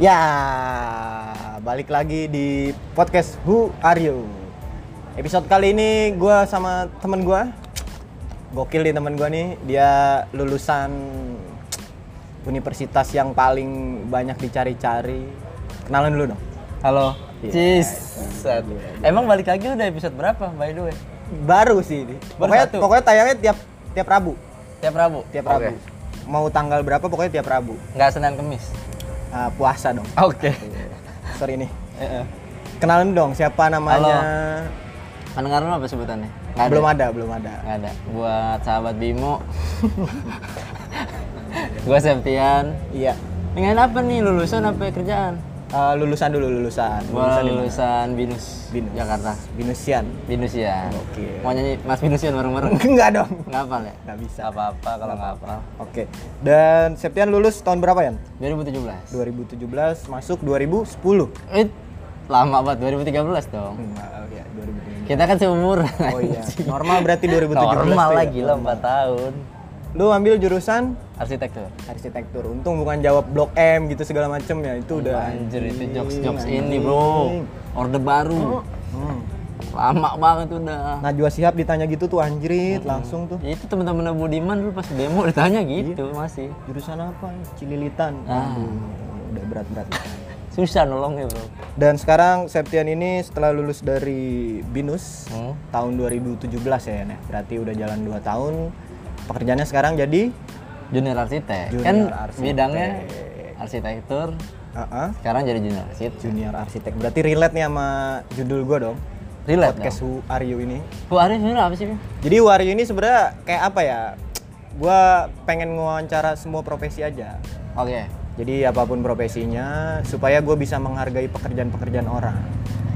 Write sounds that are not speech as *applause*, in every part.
Ya, balik lagi di podcast Who Are You. Episode kali ini gue sama temen gue, gokil nih temen gue nih. Dia lulusan universitas yang paling banyak dicari-cari. Kenalan dulu dong. Halo. Iya. Cis. Set. Emang balik lagi udah episode berapa by the way? Baru sih ini. Baru Pokoknya, satu? pokoknya tayangnya tiap tiap Rabu. Tiap Rabu. Tiap. Rabu. Mau tanggal berapa pokoknya tiap Rabu. Nggak Senin Kemis. Ah, puasa dong. Oke. Sorry nih. Kenalan dong siapa namanya? Pendengar lu apa sebutannya? Nggak Belum ada, belum ada. Nggak ada. Buat sahabat Bimo. *laughs* gua Septian. Iya. Dengan apa nih lulusan apa kerjaan? Eh, lulusan dulu lulusan. Mana? lulusan Binus. Binus. Jakarta. Binusian. Binusian. Oke. Mau nyanyi Mas Binusian bareng-bareng? *laughs* Enggak dong. Nggak hafal ya? Nggak bisa. Apa-apa kalau nggak hafal. Oke. Dan Septian lulus tahun berapa ya? 2017. 2017 masuk 2010. Eh, lama banget 2013 dong. Enggak, ya 2013. Kita kan seumuran. Oh iya. Normal berarti 2017 Normal tuh lah ya? gila 4 tahun. Lu ambil jurusan Arsitektur. arsitektur. Untung bukan jawab blok M gitu segala macem ya. Itu udah Anjir itu jokes-jokes anjing. ini, Bro. Orde baru. Hmm. Lama banget udah. Najwa Shihab ditanya gitu tuh anjrit langsung tuh. Itu teman-teman Budiman dulu pas demo ditanya gitu masih. Jurusan apa? Cililitan. Ah. Aduh, udah berat-berat. Susah nolongnya, Bro. Dan sekarang Septian ini setelah lulus dari BINUS Hmm. tahun 2017 ya, Nek. Berarti udah jalan 2 tahun. Pekerjaannya sekarang jadi Junior arsitek. Junior kan arsitek. bidangnya arsitektur, uh-uh, sekarang jadi junior arsitek. junior arsitek. Berarti relate nih sama judul gua dong. Relate Podcast dong. Who Are You ini. Bu Arif sebenarnya apa sih? Jadi Who Are You ini sebenarnya kayak apa ya? Gua pengen ngewawancara semua profesi aja. Oke. Jadi apa pun profesinya supaya gue bisa menghargai pekerjaan-pekerjaan orang.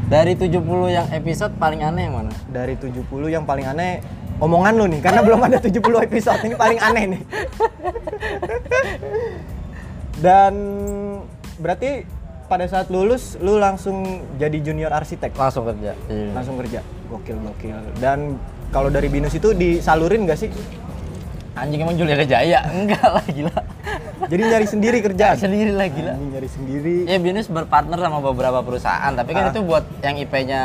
Dari 70 yang episode paling aneh yang mana? Dari 70 yang paling aneh omongan lu nih karena belum ada 70 episode ini paling aneh nih. Dan berarti pada saat lulus lu langsung jadi junior arsitek, Langsung kerja. Iya. langsung kerja. Gokil gokil. Dan kalau dari binus itu disalurin gak sih? Anjing emang Julia Jaya? Enggak lah gila. Jadi nyari sendiri kerjaan. Sendiri lah gila. Anjing, nyari sendiri. Ya Binus berpartner sama beberapa perusahaan, tapi kan Ah. itu buat yang IP-nya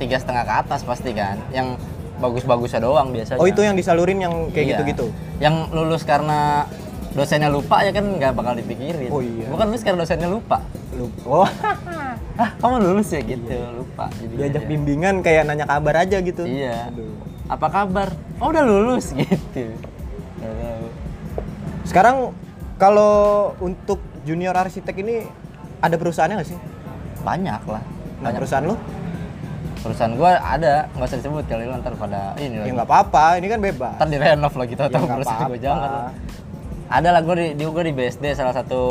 tiga setengah ke atas pasti kan, yang bagus-bagusnya doang biasanya. Oh itu yang disalurin yang kayak Iya. gitu-gitu. Yang lulus karena dosennya lupa ya kan nggak bakal dipikirin. Oh iya. Bukan lulus karena dosennya lupa. Lu oh *laughs* Ah kamu lulus ya gitu, lupa. Jadi diajak aja. bimbingan kayak nanya kabar aja gitu. Iya. Aduh. Apa kabar? Oh udah lulus *laughs* gitu. Sekarang kalau untuk junior arsitek ini ada perusahaannya nggak sih? Banyak lah. Nah, Banyak. perusahaan lu? Perusahaan gua ada, nggak usah disebut kali lu ntar pada ini Ya nggak apa-apa, ini kan bebas. Ntar direnov lagi tau Ya, tau nggak perusahaan gue jangan. Ada lah gue di, di, di BSD salah satu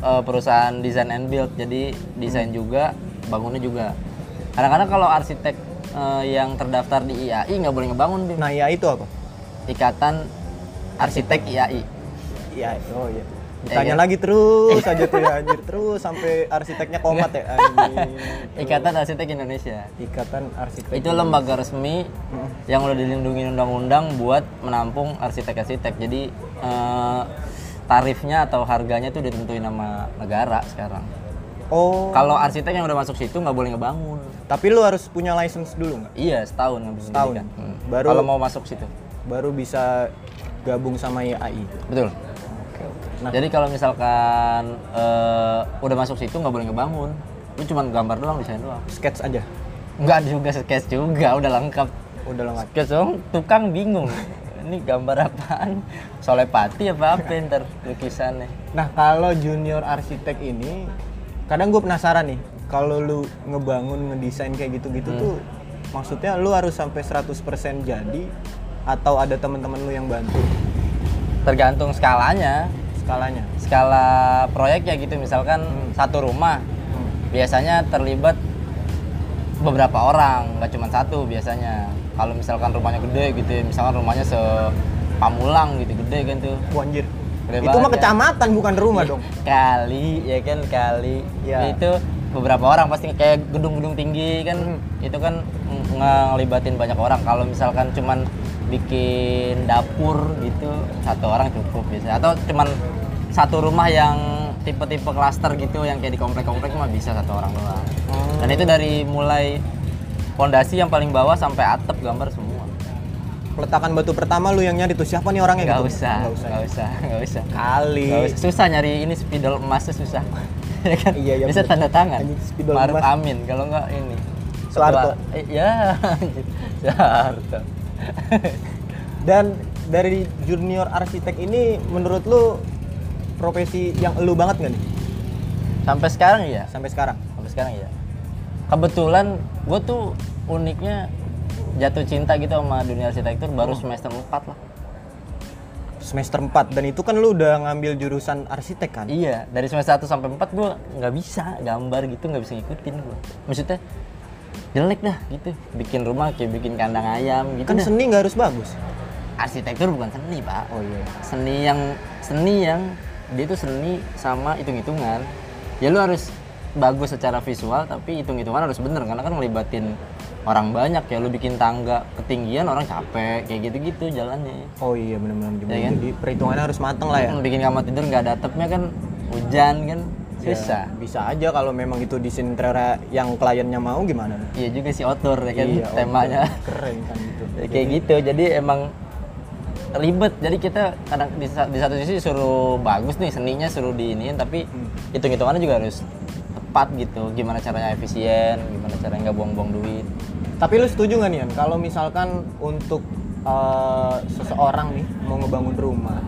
eh, perusahaan design and build jadi desain Hmm. juga bangunnya juga. Kadang-kadang kalau arsitek eh, yang terdaftar di IAI nggak boleh ngebangun Bim. Nah ya itu apa? Ikatan Arsitek IAI. Iya, oh iya. Ya, Ditanya kan? lagi terus aja tuh ya anjir terus sampai arsiteknya komat ya anjing. *laughs* Ikatan Arsitek Indonesia. Ikatan arsitek. Itu lembaga resmi yang udah dilindungi undang-undang buat menampung arsitek-arsitek. Jadi eh, tarifnya atau harganya tuh ditentuin sama negara sekarang. Oh. Kalau arsitek yang udah masuk situ nggak boleh ngebangun. Tapi lu harus punya license dulu nggak? Iya setahun ngambil Setahun? pendidikan. Hmm. Baru- Kalau mau masuk situ. Baru bisa gabung sama IAI. Betul. Nah, Jadi kalau misalkan eh, udah masuk situ nggak boleh ngebangun. Lu cuma gambar doang, desain doang. sketch aja. Nggak juga sketch juga, udah lengkap. Udah lengkap. Sketch doang, tukang bingung. Ini gambar apaan? Solepati apa apa ntar lukisannya. Nah, kalau junior arsitek ini kadang gue penasaran nih, kalau lu ngebangun, ngedesain kayak gitu-gitu Hmm. tuh maksudnya lu harus sampai 100% jadi atau ada teman-teman lu yang bantu Tergantung skalanya. Skalanya? Skala proyeknya gitu, misalkan Hmm. satu rumah biasanya terlibat beberapa orang, nggak cuma satu biasanya. Kalau misalkan rumahnya gede gitu, ya, misalkan rumahnya se Pamulang gitu gede kan tuh. Wah, anjir. Gede Itu mah ya. kecamatan bukan rumah dong. Kali ya kan kali. Ya. Itu beberapa orang pasti kayak gedung-gedung tinggi kan Hmm. itu kan ng- ngelibatin banyak orang. Kalau misalkan cuman bikin dapur gitu satu orang cukup biasanya atau cuman satu rumah yang tipe-tipe klaster gitu yang kayak di komplek-komplek mah bisa satu orang doang. Oh. Dan itu dari mulai fondasi yang paling bawah sampai atap gambar semua. Peletakan batu pertama lu yang nyari tuh siapa nih orangnya Gak gitu? usah, Nggak usah. gak usah, *laughs* gak usah. Kali. Nggak usah. Susah nyari ini spidol emasnya susah. *laughs* ya kan? Iya, iya, Bisa tanda tangan. Maruf. Amin kalau nggak ini. Soeharto. Eh, Ya, anjir. *laughs* Soeharto. *laughs* Dan dari junior arsitek ini menurut lu profesi yang lu banget nggak nih Sampai sekarang iya. sampai sekarang? sampai sekarang ya kebetulan gue tuh uniknya jatuh cinta gitu sama dunia arsitektur baru semester 4 lah Semester 4 dan itu kan lu udah ngambil jurusan arsitek kan? iya dari semester 1 sampai 4 gue nggak bisa gambar gitu nggak bisa ngikutin gue maksudnya jelek dah gitu bikin rumah kayak bikin kandang ayam gitu Kan dah. seni nggak harus bagus. arsitektur bukan seni pak Oh iya. seni yang seni yang dia tuh seni sama hitung-hitungan ya lu harus bagus secara visual tapi hitung-hitungan harus bener karena kan ngelibatin orang banyak ya lu bikin tangga ketinggian orang capek kayak gitu-gitu jalannya Oh iya benar-benar Ya kan? Jadi perhitungannya harus mateng lah ya. bikin kamar tidur nggak ada atapnya kan hujan kan susah Ya, bisa aja kalau memang itu di interior yang kliennya mau gimana? iya juga sih outdoor ya kan Iya, temanya Keren kan itu. *laughs* Ya, kayak gitu jadi emang ribet jadi kita kadang di, di satu sisi suruh bagus nih seninya suruh diiniin tapi Hmm. hitung hitungannya juga harus tepat gitu gimana caranya efisien gimana caranya nggak buang-buang duit Tapi lu setuju nggak nih? Kalau misalkan untuk eh, seseorang nih mau ngebangun rumah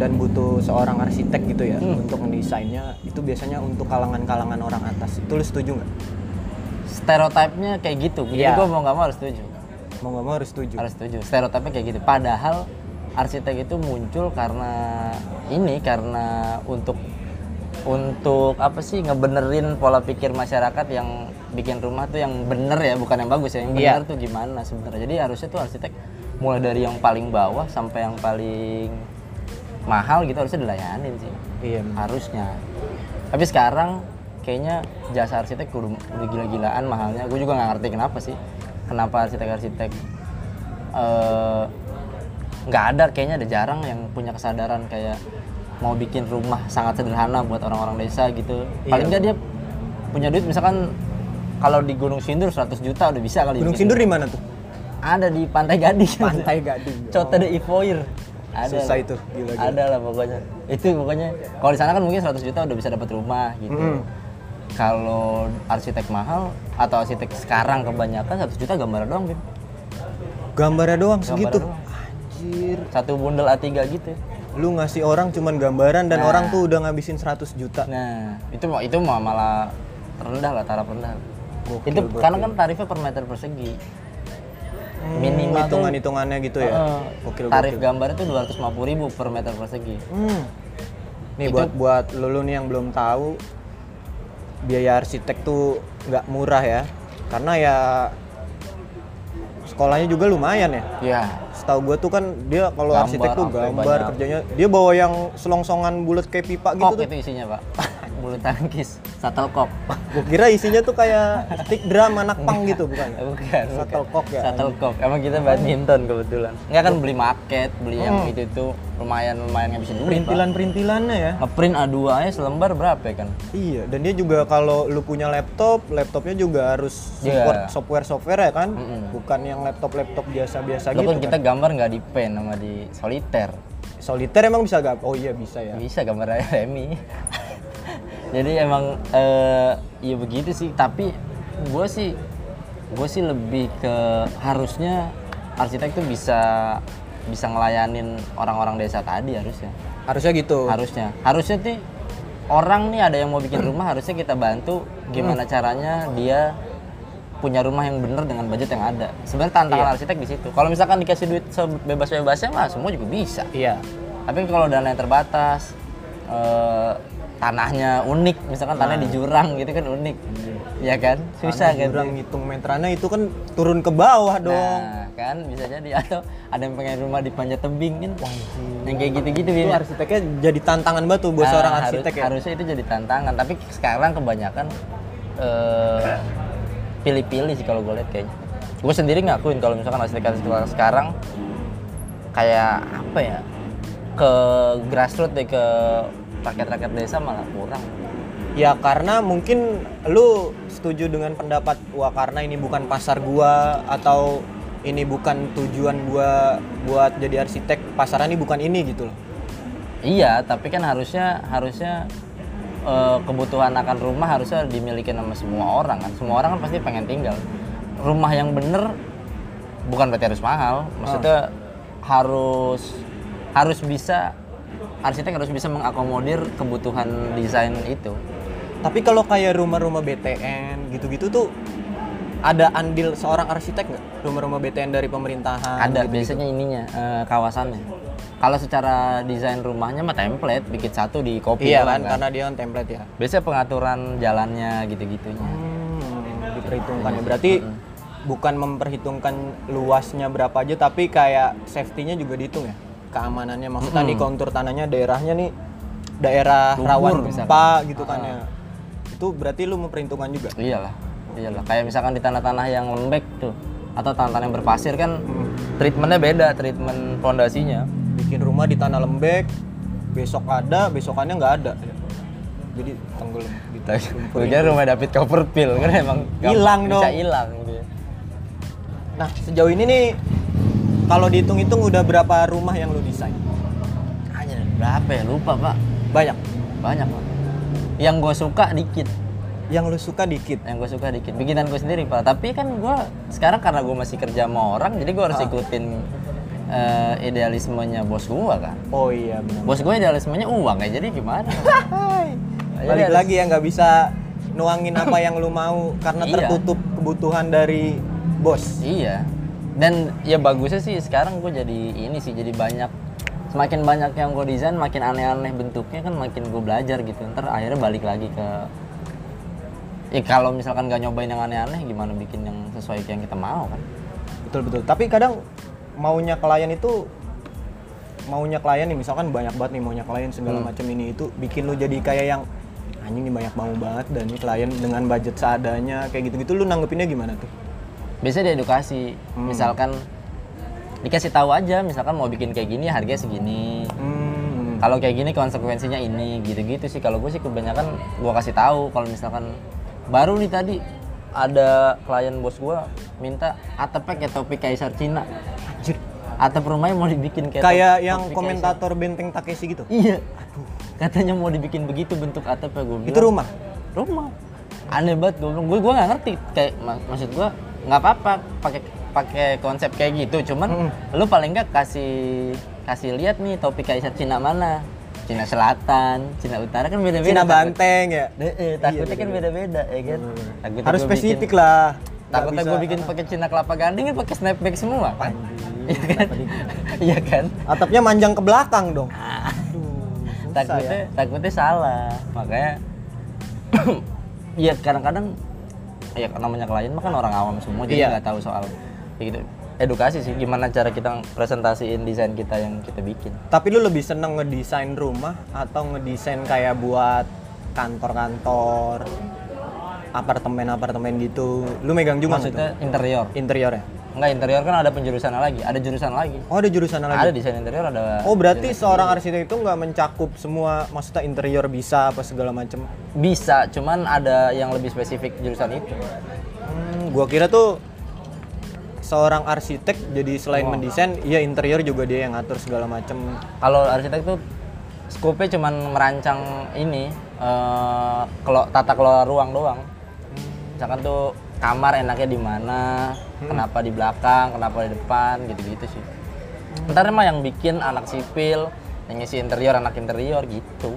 dan butuh seorang arsitek gitu ya Hmm. untuk mendesainnya itu biasanya untuk kalangan-kalangan orang atas. Itu lu setuju nggak? stereotipnya kayak gitu jadi Iya. gue mau nggak mau harus setuju Mau nggak mau harus setuju. harus setuju stereotipnya kayak gitu padahal arsitek itu muncul karena ini karena untuk untuk apa sih ngebenerin pola pikir masyarakat yang bikin rumah tuh yang bener ya bukan yang bagus ya yang bener tuh gimana sebenarnya jadi harusnya tuh arsitek mulai dari yang paling bawah sampai yang paling mahal gitu harusnya dilayanin sih Iya. harusnya tapi sekarang kayaknya jasa arsitek udah, udah gila-gilaan mahalnya gue juga nggak ngerti kenapa sih kenapa arsitek-arsitek eh, nggak ada kayaknya ada jarang yang punya kesadaran kayak mau bikin rumah sangat sederhana buat orang-orang desa gitu paling Iya. nggak dia punya duit misalkan kalau di Gunung Sindur 100 juta udah bisa kali Gunung. Sindur di mana tuh? ada di Pantai Gading Pantai Gading. Cote de Ivoire ada Susah lah. itu, gila, gila. ada lah pokoknya itu pokoknya kalau di sana kan mungkin 100 juta udah bisa dapat rumah gitu Mm. kalau arsitek mahal atau arsitek sekarang kebanyakan 100 juta gambar doang Bim. Gambarnya doang Gambar segitu. doang. Anjir. satu bundel A3 gitu Lu ngasih orang cuman gambaran dan Nah. orang tuh udah ngabisin 100 juta. nah itu mah itu malah rendah lah taraf rendah Gokil, itu gokil. karena kan tarifnya per meter persegi minimal tuh- hitungan-hitungannya gitu ya. Heeh. Gokil, tarif gokil. gambar itu 250.000 ribu per meter persegi Hmm. Nih Itu- buat buat lulu nih yang belum tahu biaya arsitek tuh nggak murah ya. Karena ya sekolahnya juga lumayan ya. ya Setahu gua tuh kan dia kalau arsitek tuh gambar banyak. kerjanya dia bawa yang selongsongan bulat kayak pipa gitu kok tuh. itu isinya pak bulu tangkis shuttlecock Gua kira isinya tuh kayak stick drum anak pang gitu bukan? bukan Shuttlecock ya. shuttlecock emang kita badminton kebetulan nggak kan beli market beli yang Hmm. itu tuh lumayan lumayan ngabisin duit Pak. Perintilan-perintilannya ya. ngeprint A2 aja selembar berapa ya kan Iya, dan dia juga kalau lu punya laptop, laptopnya juga harus Iya. support software-software ya kan? Mm-mm. Bukan yang laptop-laptop biasa-biasa Lo gitu kan kan. kita gambar nggak di pen sama di soliter Soliter emang bisa gak? Oh iya bisa ya. bisa gambar Remi jadi emang eh ya begitu sih. Tapi gue sih gue sih lebih ke harusnya arsitek tuh bisa bisa ngelayanin orang-orang desa tadi harusnya. Harusnya gitu. harusnya. Harusnya tuh orang nih ada yang mau bikin rumah harusnya kita bantu gimana caranya dia punya rumah yang bener dengan budget yang ada. Sebenarnya tantangan arsitek di situ. Kalau misalkan dikasih duit sebebas-bebasnya mah semua juga bisa. Iya. tapi kalau dana yang terbatas eh, tanahnya unik misalkan tanahnya di jurang gitu kan unik. Ya kan? Susah Tanah kan? jurang ngitung meterannya itu kan turun ke bawah dong. nah kan bisa jadi. Atau ada yang pengen rumah di panjat tebing kan? Yang kayak gitu-gitu Itu Bim. arsiteknya jadi tantangan batu buat Nah, seorang harus- arsitek ya. Harusnya itu jadi tantangan, tapi sekarang kebanyakan eh, pilih-pilih sih kalau gue lihat kayaknya. Gue sendiri ngakuin kalau misalkan arsitek-arsitek sekarang kayak apa ya? Ke grassroots deh ke rakyat-rakyat desa malah kurang. Ya karena mungkin lu setuju dengan pendapat wah karena ini bukan pasar gua atau ini bukan tujuan gua buat jadi arsitek, pasaran ini bukan ini gitu loh. Iya, tapi kan harusnya harusnya eh, kebutuhan akan rumah harusnya dimiliki sama semua orang kan. Semua orang kan pasti pengen tinggal. Rumah yang bener bukan berarti harus mahal. Maksudnya harus harus bisa arsitek harus bisa mengakomodir kebutuhan desain itu. Tapi kalau kayak rumah-rumah BTN gitu-gitu tuh ada andil seorang arsitek nggak? Rumah-rumah BTN dari pemerintahan? Ada gitu-gitu? biasanya ininya eh, kawasannya. Kalau secara desain rumahnya mah template, bikin satu di copy Iya doang kan, karena dia kan template ya. Biasanya pengaturan jalannya gitu-gitunya. Hmm, diperhitungkan ya. Berarti bukan memperhitungkan luasnya berapa aja, tapi kayak safety-nya juga dihitung ya. Keamanannya, maksudnya nih kontur tanahnya daerahnya nih daerah Lumpur rawan gempa gitu kan ya. Itu berarti lu memperhitungkan juga. Iyalah, iyalah. Kayak misalkan di tanah-tanah yang lembek tuh, atau tanah-tanah yang berpasir kan, treatmentnya beda, treatment pondasinya. Bikin rumah di tanah lembek, besok ada, besokannya nggak ada. Jadi tenggelam gitu. Kira rumah David Copperfield kan emang Hilang bisa dong. hilang gitu ya. Nah, sejauh ini nih kalau dihitung-hitung udah berapa rumah yang lu desain? Hanya berapa ya? Lupa pak. Banyak. Banyak pak. Yang gue suka dikit. Yang lu suka dikit. Yang gue suka dikit. Bikinan gue sendiri pak. Tapi kan gue sekarang karena gue masih kerja sama orang, jadi gue harus Ah. ikutin eh, idealismenya bos gue kan. Oh iya benar. Bos gue idealismenya uang ya, jadi gimana? *laughs* Balik harus- lagi ya nggak bisa nuangin apa *laughs* yang lu mau karena Iya. tertutup kebutuhan dari bos. Iya. Dan ya bagusnya sih sekarang gue jadi ini sih jadi banyak semakin banyak yang gue desain makin aneh-aneh bentuknya kan makin gue belajar gitu. Ntar akhirnya balik lagi ke ya kalau misalkan nggak nyobain yang aneh-aneh gimana bikin yang sesuai yang kita mau kan? Betul betul. Tapi kadang maunya klien itu maunya klien nih misalkan banyak banget nih maunya klien segala Hmm. macam ini itu bikin lu jadi kayak yang anjing nih banyak mau banget dan ini klien dengan budget seadanya kayak gitu-gitu lu nanggepinnya gimana tuh? Biasanya diedukasi. Misalkan dikasih tahu aja misalkan mau bikin kayak gini harganya segini. Hmm. Kalau kayak gini konsekuensinya ini gitu-gitu sih. Kalau gue sih kebanyakan gue kasih tahu kalau misalkan baru nih tadi ada klien bos gue minta atapnya kayak topi kaisar Cina. Anjir. Atap rumahnya mau dibikin kayak Kayak yang kaisar. komentator Benteng Takeshi gitu. Iya. Katanya mau dibikin begitu bentuk atapnya gue Itu rumah. rumah aneh banget gue bilang gue gue nggak ngerti kayak mak- maksud gue nggak apa-apa pakai pakai konsep kayak gitu. Cuman lu paling nggak kasih kasih lihat nih topi kaisar Cina mana. Cina Selatan Cina Utara kan beda-beda. Cina takut- Banteng ya. Eh, takutnya kan beda-beda ya kan? Takutnya Harus spesifik bikin, lah. Takutnya gue bikin pakai Cina kelapa gading kan pakai snapback semua. Iya kan? *laughs* iya kan? Atapnya manjang ke belakang dong. Aduh, susah takutnya ya. takutnya salah. Makanya *coughs* ya kadang-kadang ya namanya klien mah kan orang awam semua jadi Iya. nggak tahu soal gitu edukasi sih gimana cara kita presentasiin desain kita yang kita bikin Tapi lu lebih seneng ngedesain rumah atau ngedesain kayak buat kantor-kantor, apartemen-apartemen gitu. Lu megang juga maksudnya interior interior ya? Enggak interior kan ada penjurusan lagi. Ada jurusan lagi. Oh ada jurusan lagi. ada desain interior ada. Oh berarti seorang arsitek itu nggak mencakup semua, maksudnya interior bisa apa segala macem. bisa cuman ada yang lebih spesifik jurusan itu. Hmm, gua kira tuh seorang arsitek jadi selain mendesain, iya interior juga dia yang ngatur segala macem. kalau arsitek tuh skopnya cuman merancang ini eh kalau tata kelola ruang doang. Misalkan tuh kamar enaknya di mana kenapa di belakang kenapa di depan gitu-gitu sih ntar mah yang bikin anak sipil yang ngisi interior anak interior gitu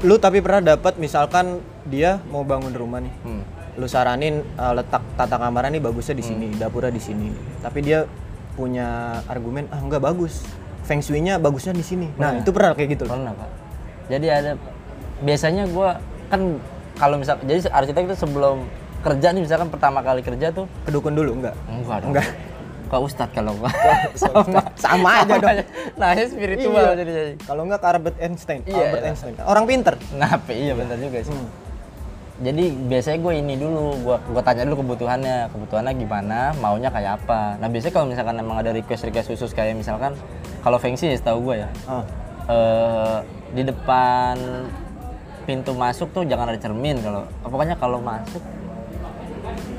Lu tapi pernah dapat misalkan dia mau bangun rumah nih, hmm. lu saranin uh, letak tata kamarnya nih bagusnya di sini, dapurnya di sini. Tapi dia punya argumen ah nggak bagus, feng shui-nya bagusnya di sini. Nah itu pernah kayak gitu. pernah pak jadi ada biasanya gua kan kalau misal jadi arsitek itu sebelum kerja nih misalkan pertama kali kerja tuh Kedukun dulu enggak? enggak dong Enggak. kok ustadz kalau gua Sama, sama aja dong. nah spiritual Iya. jadi jadi Kalau enggak ke Albert Einstein. Iya, Albert iya. Einstein. Orang pinter. Ngapain iya benar juga sih. Hmm. Jadi biasanya gue ini dulu, gue gue tanya dulu kebutuhannya, kebutuhannya gimana, maunya kayak apa. Nah biasanya kalau misalkan emang ada request request khusus kayak misalkan kalau feng shui setahu gue ya, Ah. eh, di depan pintu masuk tuh jangan ada cermin kalau pokoknya kalau masuk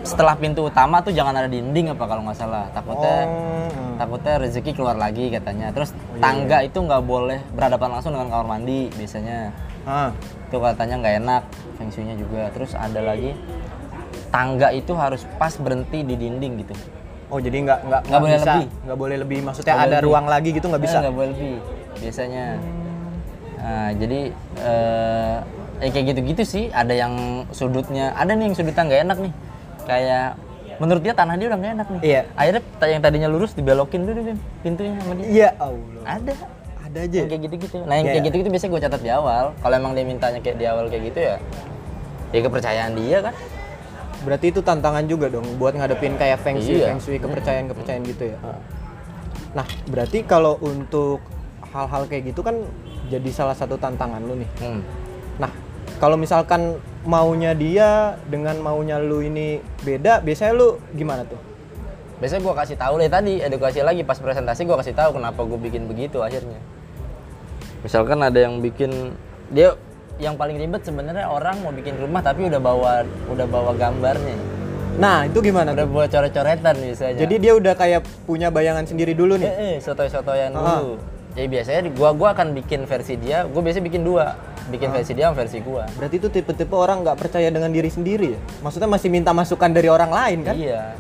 setelah pintu utama tuh jangan ada dinding apa kalau nggak salah. Takutnya Oh, takutnya rezeki keluar lagi katanya. Terus iya, tangga itu nggak boleh berhadapan langsung dengan kamar mandi biasanya. Ah. itu katanya nggak enak feng shui-nya juga. Terus ada lagi tangga itu harus pas berhenti di dinding gitu. Oh jadi nggak nggak Nggak boleh bisa, lebih. nggak boleh lebih. Maksudnya Nggak ada boleh ruang lagi gitu nggak bisa. Eh, nggak boleh lebih biasanya. Nah, jadi eh ya kayak gitu-gitu sih. Ada yang sudutnya. Ada nih yang sudutnya nggak enak nih kayak menurut dia tanah dia udah nggak enak nih Iya. akhirnya yang tadinya lurus dibelokin dulu Bim, pintunya sama dia Iya Allah. ada Ada aja. yang kayak gitu-gitu nah yang Iya, kayak gitu-gitu biasanya gue catat di awal kalau emang dia mintanya kayak di awal kayak gitu ya ya kepercayaan dia kan Berarti itu tantangan juga dong buat ngadepin kayak feng shui, Iya. feng shui kepercayaan-kepercayaan gitu ya. Nah, berarti kalau untuk hal-hal kayak gitu kan jadi salah satu tantangan lu nih. hmm. Nah, kalau misalkan maunya dia dengan maunya lu ini beda, biasanya lu gimana tuh? biasanya gue kasih tahu deh tadi edukasi lagi pas presentasi gue kasih tahu kenapa gue bikin begitu akhirnya misalkan ada yang bikin dia yang paling ribet sebenarnya orang mau bikin rumah tapi udah bawa udah bawa gambarnya Nah, itu gimana udah buat coret-coretan biasanya Jadi dia udah kayak punya bayangan sendiri dulu nih. eh, eh sotoy-sotoyan Ah. dulu jadi biasanya gua gua akan bikin versi dia gua biasanya bikin dua bikin versi dia sama versi gua Berarti itu tipe-tipe orang nggak percaya dengan diri sendiri ya? Maksudnya masih minta masukan dari orang lain kan? Iya.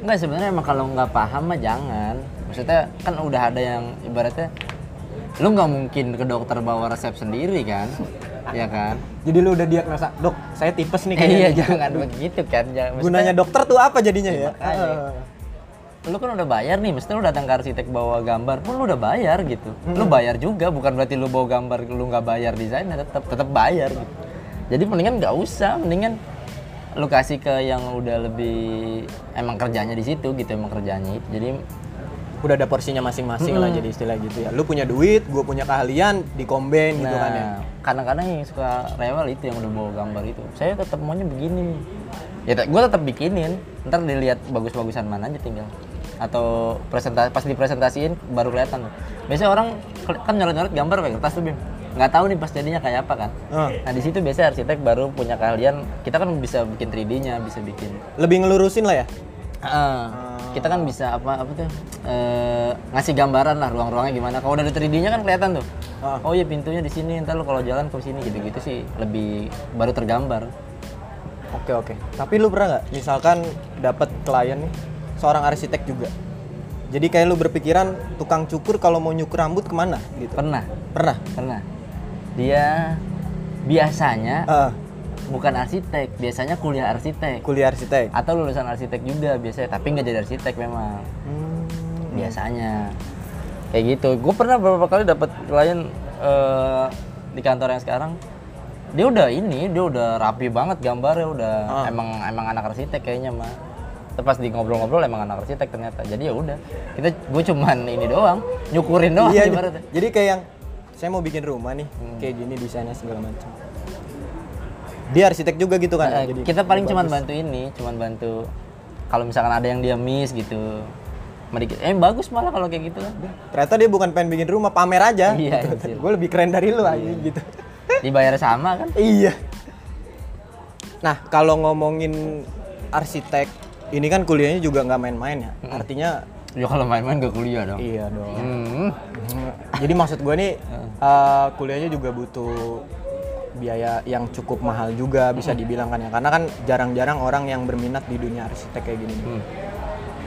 Enggak sebenarnya emang kalau nggak paham mah jangan. Maksudnya kan udah ada yang ibaratnya lu nggak mungkin ke dokter bawa resep sendiri kan, ya kan? Jadi lu udah diagnosa, dok, saya tipes nih Eh, kayaknya. iya jangan begitu kan. Jangan, Gunanya dokter tuh apa jadinya ya? makanya. Lu kan udah bayar nih, mesti lu datang ke arsitek bawa gambar pun lu udah bayar gitu. Lu bayar juga, bukan berarti lu bawa gambar lu nggak bayar desainnya tetap tetap bayar gitu. Jadi mendingan nggak usah, mendingan lu kasih ke yang udah lebih emang kerjanya di situ gitu emang kerjanya itu. Jadi Udah ada porsinya masing-masing lah jadi istilah gitu ya. Lu punya duit, gue punya keahlian, dikomben gitu kan ya. Nah, kadang-kadang yang suka rewel itu yang udah bawa gambar itu. Saya tetap maunya begini. Ya, gue tetap bikinin. Ntar dilihat bagus-bagusan mana aja tinggal. Atau presentasi pas dipresentasiin baru kelihatan. Biasanya orang kan nyoret-nyoret gambar pakai kertas tuh bim. Nggak tahu nih pas jadinya kayak apa kan. Ah. Nah di situ biasanya arsitek baru punya keahlian. Kita kan bisa bikin 3D-nya, bisa bikin. Lebih ngelurusin lah ya. Ah, kita kan bisa apa apa tuh eh, ngasih gambaran lah ruang-ruangnya gimana. Kalau udah ada 3D-nya kan kelihatan tuh. Ah. Oh iya pintunya di sini, ntar lu kalau jalan ke sini gitu-gitu sih lebih baru tergambar. Oke oke. Tapi lu pernah nggak, misalkan dapat klien nih, seorang arsitek juga. Jadi kayak lu berpikiran tukang cukur kalau mau nyukur rambut ke mana gitu? Pernah, Pernah. pernah. Dia biasanya Ah, bukan arsitek, biasanya kuliah arsitek kuliah arsitek. atau lulusan arsitek juga biasanya, tapi nggak jadi arsitek memang. Hmm. biasanya kayak gitu gue pernah beberapa kali dapat klien eh, di kantor yang sekarang dia udah ini dia udah rapi banget gambarnya udah Ah. emang emang anak arsitek kayaknya mah Terus pas di ngobrol-ngobrol emang anak arsitek ternyata jadi ya udah kita gue cuman *laughs* ini doang nyukurin doang Iya, ibaratnya jadi kayak yang saya mau bikin rumah nih, Hmm. kayak gini desainnya segala macam. Dia arsitek juga gitu kan? Eh, jadi kita paling cuman bagus. bantu ini cuman bantu kalau misalkan ada yang dia miss gitu Medikit, eh bagus malah kalau kayak gitu kan Ternyata dia bukan pengen bikin rumah, pamer aja. *laughs* Iya, gitu. Gue lebih keren dari lu aja gitu. dibayar sama kan Iya. Nah, kalau ngomongin arsitek, ini kan kuliahnya juga nggak main-main ya. Artinya, ya kalau main-main gak kuliah dong iya dong. Hmm. Jadi maksud gue nih, *laughs* eh, kuliahnya juga butuh biaya yang cukup mahal juga bisa dibilang kan ya. Karena kan jarang-jarang orang yang berminat di dunia arsitek kayak gini. Hmm.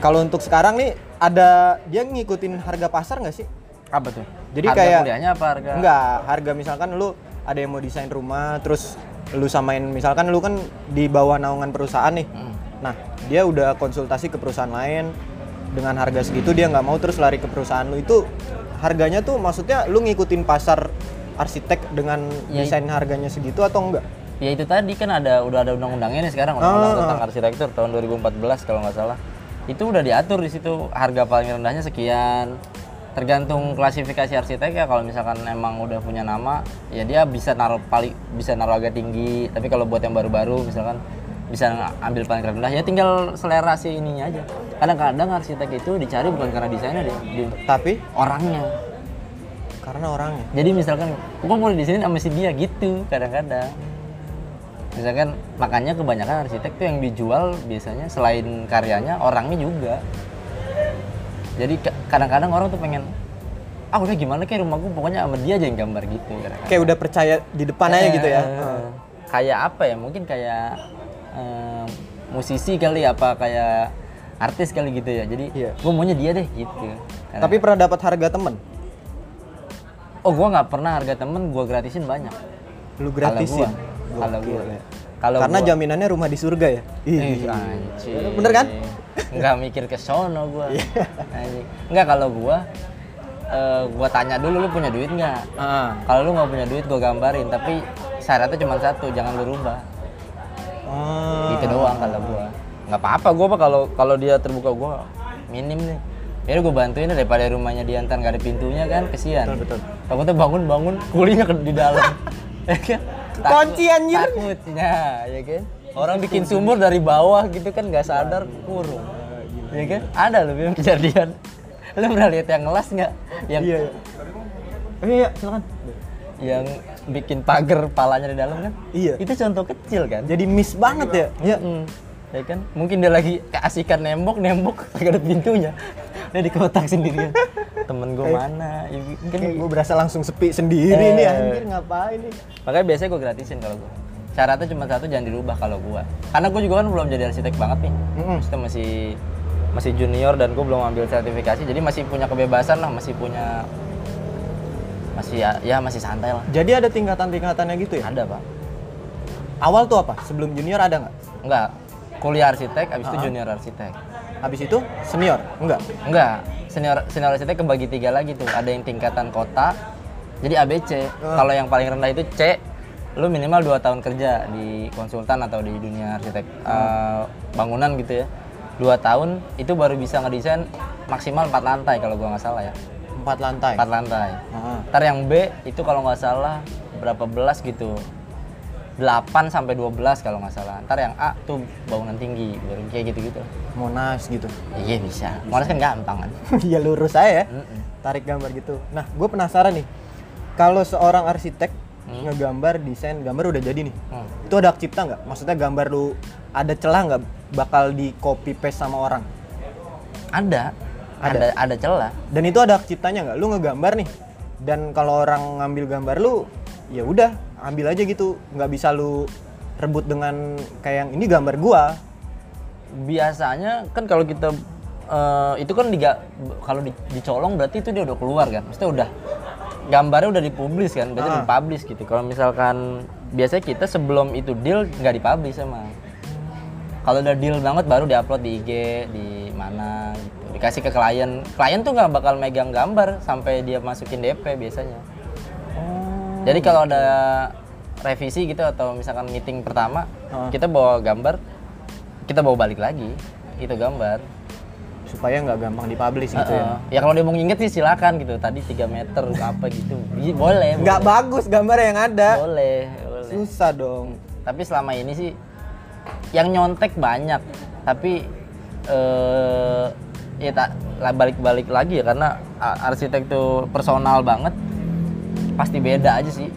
Kalau untuk sekarang nih, ada dia ngikutin harga pasar nggak sih? Apa tuh? Jadi harga kayak kuliahnya apa harga? Enggak, harga misalkan lu ada yang mau desain rumah terus lu samain misalkan lu kan di bawah naungan perusahaan nih. Hmm. Nah, dia udah konsultasi ke perusahaan lain dengan harga segitu dia nggak mau terus lari ke perusahaan lu itu harganya tuh maksudnya lu ngikutin pasar arsitek dengan Ya, desain harganya segitu atau enggak? Ya itu tadi kan ada udah ada undang-undangnya nih sekarang undang-undang Ah. tentang arsitektur tahun 2014 kalau nggak salah. Itu udah diatur di situ harga paling rendahnya sekian. Tergantung klasifikasi arsitek ya kalau misalkan emang udah punya nama ya dia bisa naruh paling bisa naruh agak tinggi. Tapi kalau buat yang baru-baru misalkan bisa ambil paling rendah ya tinggal selera si ininya aja. Kadang-kadang arsitek itu dicari bukan karena desainnya dia, di Tapi orangnya. Karena orangnya. Jadi misalkan gua mau di sini sama si dia gitu kadang-kadang. Misalkan makanya kebanyakan arsitek tuh yang dijual biasanya selain karyanya orangnya juga. Jadi ka- kadang-kadang orang tuh pengen ah udah gimana kayak rumah gua pokoknya sama dia aja yang gambar gitu. Kayak udah percaya di depan aja gitu ya. Eh, Kayak apa ya? Mungkin kayak eh, musisi kali apa kayak artis kali gitu ya. Jadi Iya. gua maunya dia deh gitu. Kadang- Tapi pernah dapat harga temen? oh gua nggak pernah harga temen gua gratisin banyak. Lu gratisin. Kalau gua. ya. Kalau Karena gua- jaminannya rumah di surga ya. Ih, anjing. Bener kan? Nggak mikir ke sono gua. Iya. Nggak kalau gua eh, gua tanya dulu lu punya duit nggak? Ah. Kalau lu nggak punya duit gua gambarin, tapi syaratnya cuma satu, jangan lu rubah. Oh. Gitu doang kalau gua. Nggak apa-apa gua apa kalau kalau dia terbuka gua minim nih. Ya gue bantuin deh, daripada rumahnya dia ntar nggak ada pintunya kan, kesian. Betul, betul. Takutnya bangun-bangun kulinya di dalam. *laughs* ya kan? Kunci, anjir. Takutnya, ya kan? Orang bikin sumur dari bawah gitu kan nggak sadar kurung. Ya kan? Ada loh yang kejadian. Lu pernah lihat yang ngelas nggak? Yang Iya. iya. Iya, silakan. yang bikin pagar palanya di dalam kan? Iya. Itu contoh kecil kan? Jadi miss banget ya. Iya. Mm. Ya kan? Mungkin dia lagi keasikan nembok, nembok *laughs* kagak ada pintunya. Dia di kotak sendirian. Temen gue mana? Ya, kan Kayak gue berasa langsung sepi sendiri Eh. nih anjir ngapain nih. Makanya biasanya gue gratisin kalau gue. Syaratnya cuma satu jangan dirubah kalau gue. Karena gue juga kan belum jadi arsitek banget nih. Maksudnya masih masih junior dan gue belum ambil sertifikasi, jadi masih punya kebebasan lah, masih punya masih ya, ya masih santai lah. Jadi ada tingkatan-tingkatannya gitu ya? Ada pak? Awal tuh apa? Sebelum junior ada nggak? Enggak. Kuliah arsitek, abis itu junior arsitek. Habis itu senior? Enggak. Enggak, senior senior arsitek kebagi tiga lagi tuh. Ada yang tingkatan kota, jadi ABC. Kalau yang paling rendah itu C, lu minimal 2 tahun kerja di konsultan atau di dunia arsitek eh, bangunan gitu ya. Dua tahun itu baru bisa ngedesain maksimal 4 lantai kalau gua nggak salah ya. Empat lantai. 4 lantai. Ah. Ntar yang B itu kalau nggak salah berapa belas gitu. 8 sampai 12 kalau nggak salah. Ntar yang A tuh bangunan tinggi, baru kayak gitu-gitu. Monas gitu. Iya bisa. Monas kan gampang kan. *laughs* Iya lurus aja ya. Mm-mm. Tarik gambar gitu. Nah, gue penasaran nih. Kalau seorang arsitek ngegambar, desain, gambar udah jadi nih. Hmm. Itu ada hak cipta nggak? Maksudnya gambar lu ada celah nggak bakal di copy paste sama orang? Ada, Ada. ada, ada celah. Dan itu ada ciptanya nggak? Lu ngegambar nih. Dan kalau orang ngambil gambar lu, ya udah ambil aja gitu. Nggak bisa lu rebut dengan kayak yang ini gambar gua. Biasanya kan kalau kita eh, itu kan diga, kalau di, dicolong berarti itu dia udah keluar kan. Maksudnya udah gambarnya udah dipublis kan, berarti Ah. dipublish gitu. Kalau misalkan biasanya kita sebelum itu deal nggak dipublish emang. Kalau udah deal banget baru diupload di IG di mana gitu. Dikasih ke klien. Klien tuh nggak bakal megang gambar sampai dia masukin DP biasanya. Jadi kalau ada revisi gitu atau misalkan meeting pertama, Ah. kita bawa gambar, kita bawa balik lagi itu gambar. supaya nggak gampang dipublish gitu ya. Heeh. Ya kalau dia mau nginget sih silakan gitu. Tadi 3 meter apa gitu. Boleh. Nggak boleh. bagus gambar yang ada. Boleh, boleh. Susah dong. Tapi selama ini sih yang nyontek banyak, tapi eh ya tak balik-balik lagi ya karena a- arsitek tuh personal banget. Pasti beda aja sih.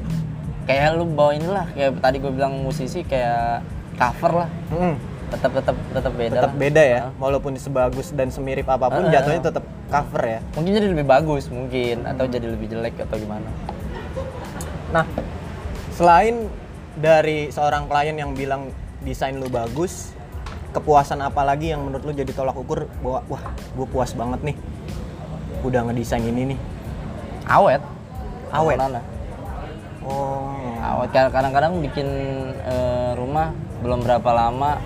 Kayak lu bawa inilah kayak tadi gue bilang musisi kayak cover lah. Mm-mm. Tetap tetap tetap beda. tetap lah. beda ya walaupun sebagus dan semirip apa pun Ah. jatuhnya tetap cover ya Mungkin jadi lebih bagus mungkin atau jadi lebih jelek atau gimana. nah selain dari seorang klien yang bilang desain lu bagus kepuasan apa lagi yang menurut lu jadi tolak ukur bahwa wah gue puas banget nih udah ngedesain ini nih Awet. Awet? Bangunannya. oh awet Kadang- kadang-kadang bikin eh, rumah belum berapa lama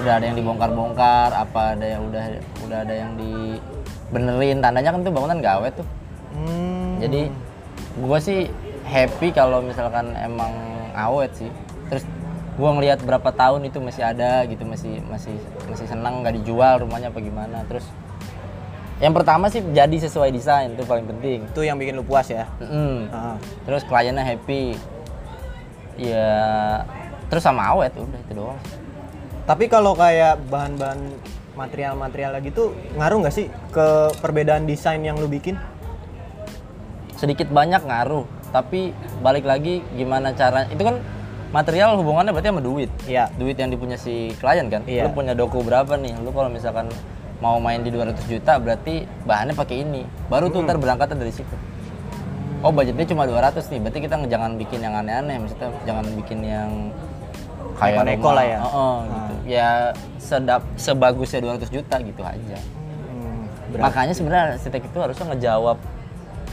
udah ada yang dibongkar-bongkar apa ada yang udah udah ada yang dibenerin tandanya kan tuh bangunan gak awet tuh hmm. jadi gua sih happy kalau misalkan emang awet sih terus gua ngelihat berapa tahun itu masih ada gitu masih masih masih senang nggak dijual rumahnya apa gimana. Terus yang pertama sih jadi sesuai desain itu paling penting. Itu yang bikin lu puas ya? Mm. Ah. terus kliennya happy. Ya terus sama awet udah itu doang. Tapi kalau kayak bahan-bahan material-material lagi tuh ngaruh nggak sih ke perbedaan desain yang lu bikin? Sedikit banyak ngaruh tapi balik lagi gimana cara itu kan material hubungannya berarti sama duit Iya. duit yang dipunya si klien kan Iya. lu punya doku berapa nih lu kalau misalkan mau main di 200 juta berarti bahannya pakai ini baru tuh ntar berangkatnya dari situ oh budgetnya cuma 200 nih berarti kita jangan bikin yang aneh-aneh maksudnya jangan bikin yang kayak rumah. lah ya. Heeh, gitu. ya sedap sebagusnya 200 juta gitu aja Hmm, makanya sebenarnya arsitek itu harusnya ngejawab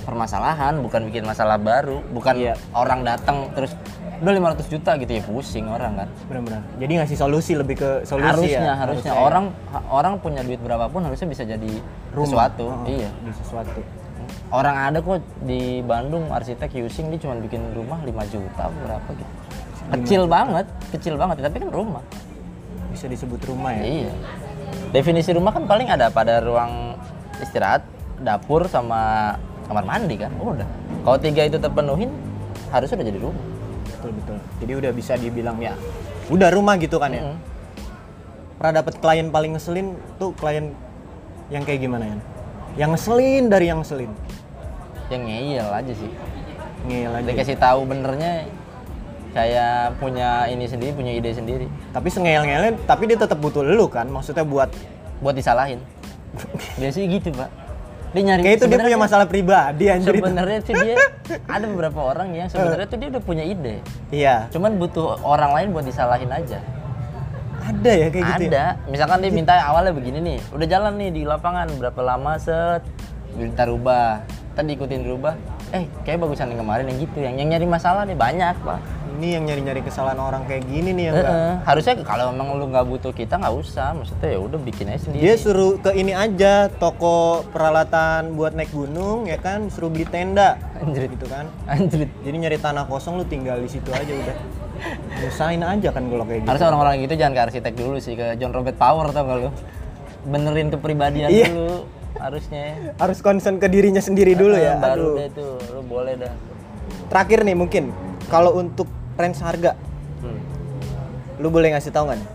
permasalahan bukan bikin masalah baru bukan Iya. orang datang terus udah 500 juta gitu ya pusing orang kan. Benar-benar. Jadi ngasih solusi lebih ke solusi harusnya ya harusnya. ya. orang orang punya duit berapapun harusnya bisa jadi Rumah. sesuatu. Oh, iya. di sesuatu. Orang ada kok di Bandung arsitek using dia cuma bikin rumah 5 juta apa berapa gitu. Kecil banget kecil banget. Tapi kan rumah. Bisa disebut rumah ya? Iya. Definisi rumah kan paling ada pada ruang istirahat dapur sama kamar mandi kan. Udah. Kalau tiga itu terpenuhin harusnya udah jadi rumah betul betul. Jadi udah bisa dibilang ya udah rumah gitu kan ya? Mm. pernah dapet klien paling ngeselin tuh klien yang kayak gimana ya yang ngeselin dari yang ngeselin. Yang ngeyel aja sih. Ngeyel aja. Dikasih tahu benernya kayak punya ini sendiri punya ide sendiri. Tapi sengeyel ngeyelnya tapi dia tetap butuh lu kan? Maksudnya buat buat disalahin. *laughs* Biasanya gitu pak dia nyari kayak itu dia punya masalah pribadi anjir. Sebenarnya tuh dia *laughs* ada beberapa orang yang sebenarnya tuh dia udah punya ide. Iya. Cuman butuh orang lain buat disalahin aja. Ada ya kayak gitu ya? ada. Misalkan dia minta awalnya begini nih udah jalan nih di lapangan berapa lama set? Minta rubah. Tadi ikutin rubah. Eh kayak bagusan yang kemarin yang gitu yang, yang nyari masalah nih banyak pak ini yang nyari-nyari kesalahan orang kayak gini nih yang nggak- Heeh. harusnya kalau memang lu nggak butuh kita nggak usah. Maksudnya ya udah bikin aja sendiri. Dia suruh ke ini aja toko peralatan buat naik gunung ya kan? Suruh beli tenda. Anjrit. gitu kan? Anjrit. Jadi nyari tanah kosong lu tinggal di situ aja udah. Nyusahin aja kan kalau kayak gitu. Harusnya orang-orang gitu jangan ke arsitek dulu sih ke John Robert Power tau gak lu? Benerin kepribadian Iya. dulu harusnya. Harus concern ke dirinya sendiri dulu ya. baru aduh. deh tuh lu boleh dah. Terakhir nih mungkin kalau untuk range harga. Hmm. lu boleh ngasih tahu nggak nih?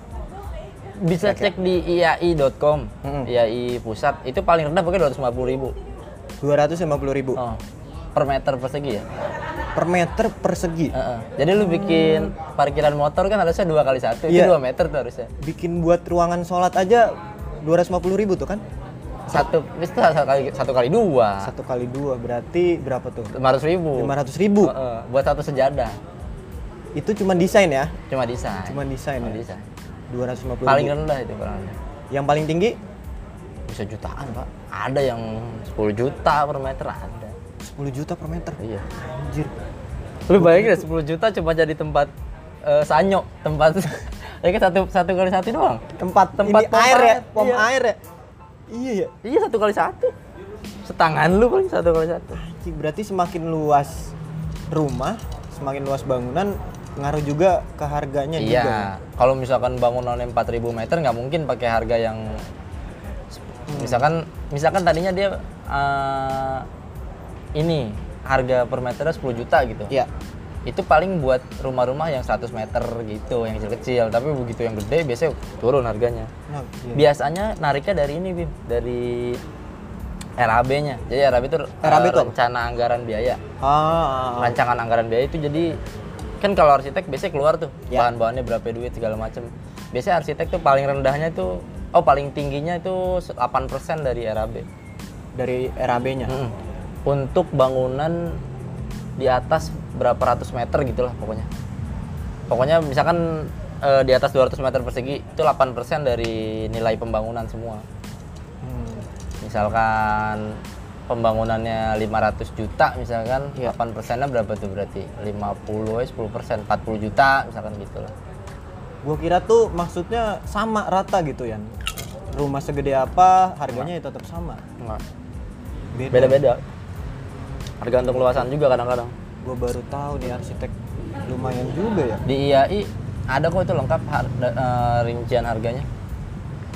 bisa cek di iai.com Mm-mm. IAI pusat. Itu paling rendah pokoknya 250 ribu. 250 ribu. Oh, per meter persegi ya? Per meter persegi? Heeh. jadi lu bikin parkiran motor kan harusnya dua kali satu Iya. itu 2 meter tuh harusnya. Bikin buat ruangan sholat aja 250 ribu tuh kan? Satu itu satu kali satu kali dua. Satu kali dua berarti berapa tuh? 500 ribu. 500 ribu. Heeh, buat satu sejadah itu cuma desain ya? Cuma desain. Cuma desain cuma ya? desain. 250 paling ribu. rendah itu paling yang paling tinggi? Bisa jutaan pak. Ada yang 10 juta per meter ada. 10 juta per meter? Iya. Anjir. Lu bayangin deh 10 juta cuma jadi tempat eh, sanyo. Tempat *laughs* ya kan satu satu kali satu doang. Tempat Tempat pompa air ya? pom iya. air ya? Iya ya? Iya satu kali satu. Setangan lu paling satu kali satu. Berarti semakin luas rumah semakin luas bangunan ngaruh juga ke harganya juga ya? iya kalau misalkan bangunannya 4000 meter nggak mungkin pakai harga yang misalkan misalkan tadinya dia eh, ini harga per meternya 10 juta gitu Iya. itu paling buat rumah-rumah yang 100 meter gitu yang kecil-kecil tapi begitu yang gede biasanya turun harganya Nah, iya. biasanya nariknya dari ini Bim dari RAB-nya jadi RAB itu eh, RAB itu apa? rencana anggaran biaya ah, ah, ah. rancangan anggaran biaya itu jadi kan kalau arsitek biasanya keluar tuh Ya. bahan-bahannya berapa duit segala macam biasanya arsitek tuh paling rendahnya itu oh paling tingginya itu 8% dari RAB dari RAB-nya Mm. untuk bangunan di atas berapa ratus meter gitulah pokoknya pokoknya misalkan eh, di atas 200 meter persegi itu 8% dari nilai pembangunan semua Hmm. misalkan pembangunannya 500 juta misalkan Iya. 8 persennya berapa tuh berarti 50 eh 10 persen 40 juta misalkan gitu lah Gua kira tuh maksudnya sama rata gitu ya. Rumah segede apa harganya ya tetap sama. Enggak. Beda. beda-beda tergantung luasan juga kadang-kadang Gua baru tahu nih arsitek lumayan juga ya. di IAI ada kok itu lengkap har- eh, rincian harganya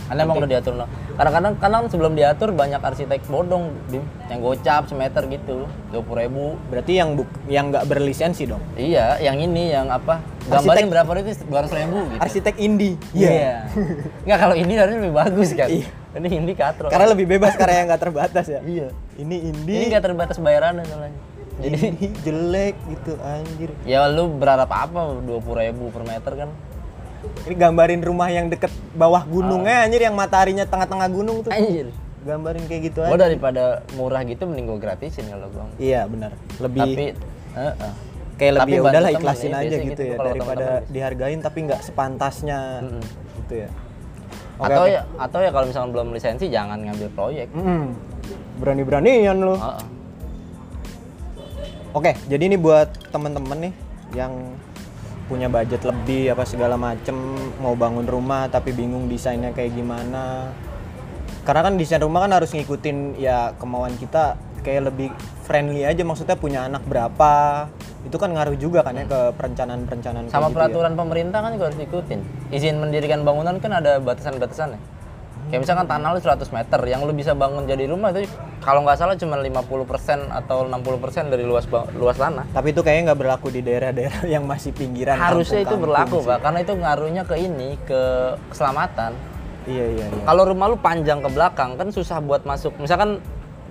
karena emang udah diatur no. kadang-kadang kadang sebelum diatur banyak arsitek bodong Bim. yang gocap semeter gitu dua ribu Berarti yang buk yang nggak berlisensi dong. iya yang ini yang apa gambarnya berapa itu dua ribu gitu Arsitek indie. Iya. *laughs* Nggak kalau ini harusnya lebih bagus kan. Iya. Ini indie katro. Karena lebih bebas karena yang nggak terbatas ya. iya. Ini Ini indie. nggak terbatas bayarannya soalnya. Jadi jelek gitu anjir. ya lu berharap apa 20 ribu per meter kan? Ini gambarin rumah yang deket bawah Ah. gunungnya anjir yang mataharinya tengah-tengah gunung tuh. Anjir. Gambarin kayak gitu Gua aja. daripada murah gitu mending gua gratisin kalau gua. Iya benar. Lebih Tapi heeh. kayak tapi lebih ya udahlah temen ikhlasin ya, aja gitu gitu ya daripada temen-temen. dihargain tapi nggak sepantasnya Mm-mm. gitu ya. Oke, atau oke. ya atau ya kalau misalkan belum lisensi jangan ngambil proyek. Mm-mm. Berani-beranian lu. Heeh. Oke, jadi ini buat temen-temen nih yang punya budget lebih apa segala macem mau bangun rumah tapi bingung desainnya kayak gimana. Karena kan desain rumah kan harus ngikutin ya kemauan kita kayak lebih friendly aja maksudnya punya anak berapa. Itu kan ngaruh juga kan ya ke perencanaan-perencanaan Sama gitu ya. peraturan pemerintah kan juga harus diikutin. Izin mendirikan bangunan kan ada batasan-batasannya. Kayak misalkan tanah lu 100 meter, yang lu bisa bangun jadi rumah itu kalau nggak salah cuma 50% atau 60% dari luas luas tanah. Tapi itu kayaknya nggak berlaku di daerah-daerah *laughs* yang masih pinggiran. Harusnya itu kampung-kampung berlaku, sih. Pak, karena itu ngaruhnya ke ini, ke keselamatan. Iya iya iya. Kalau rumah lu panjang ke belakang kan susah buat masuk. Misalkan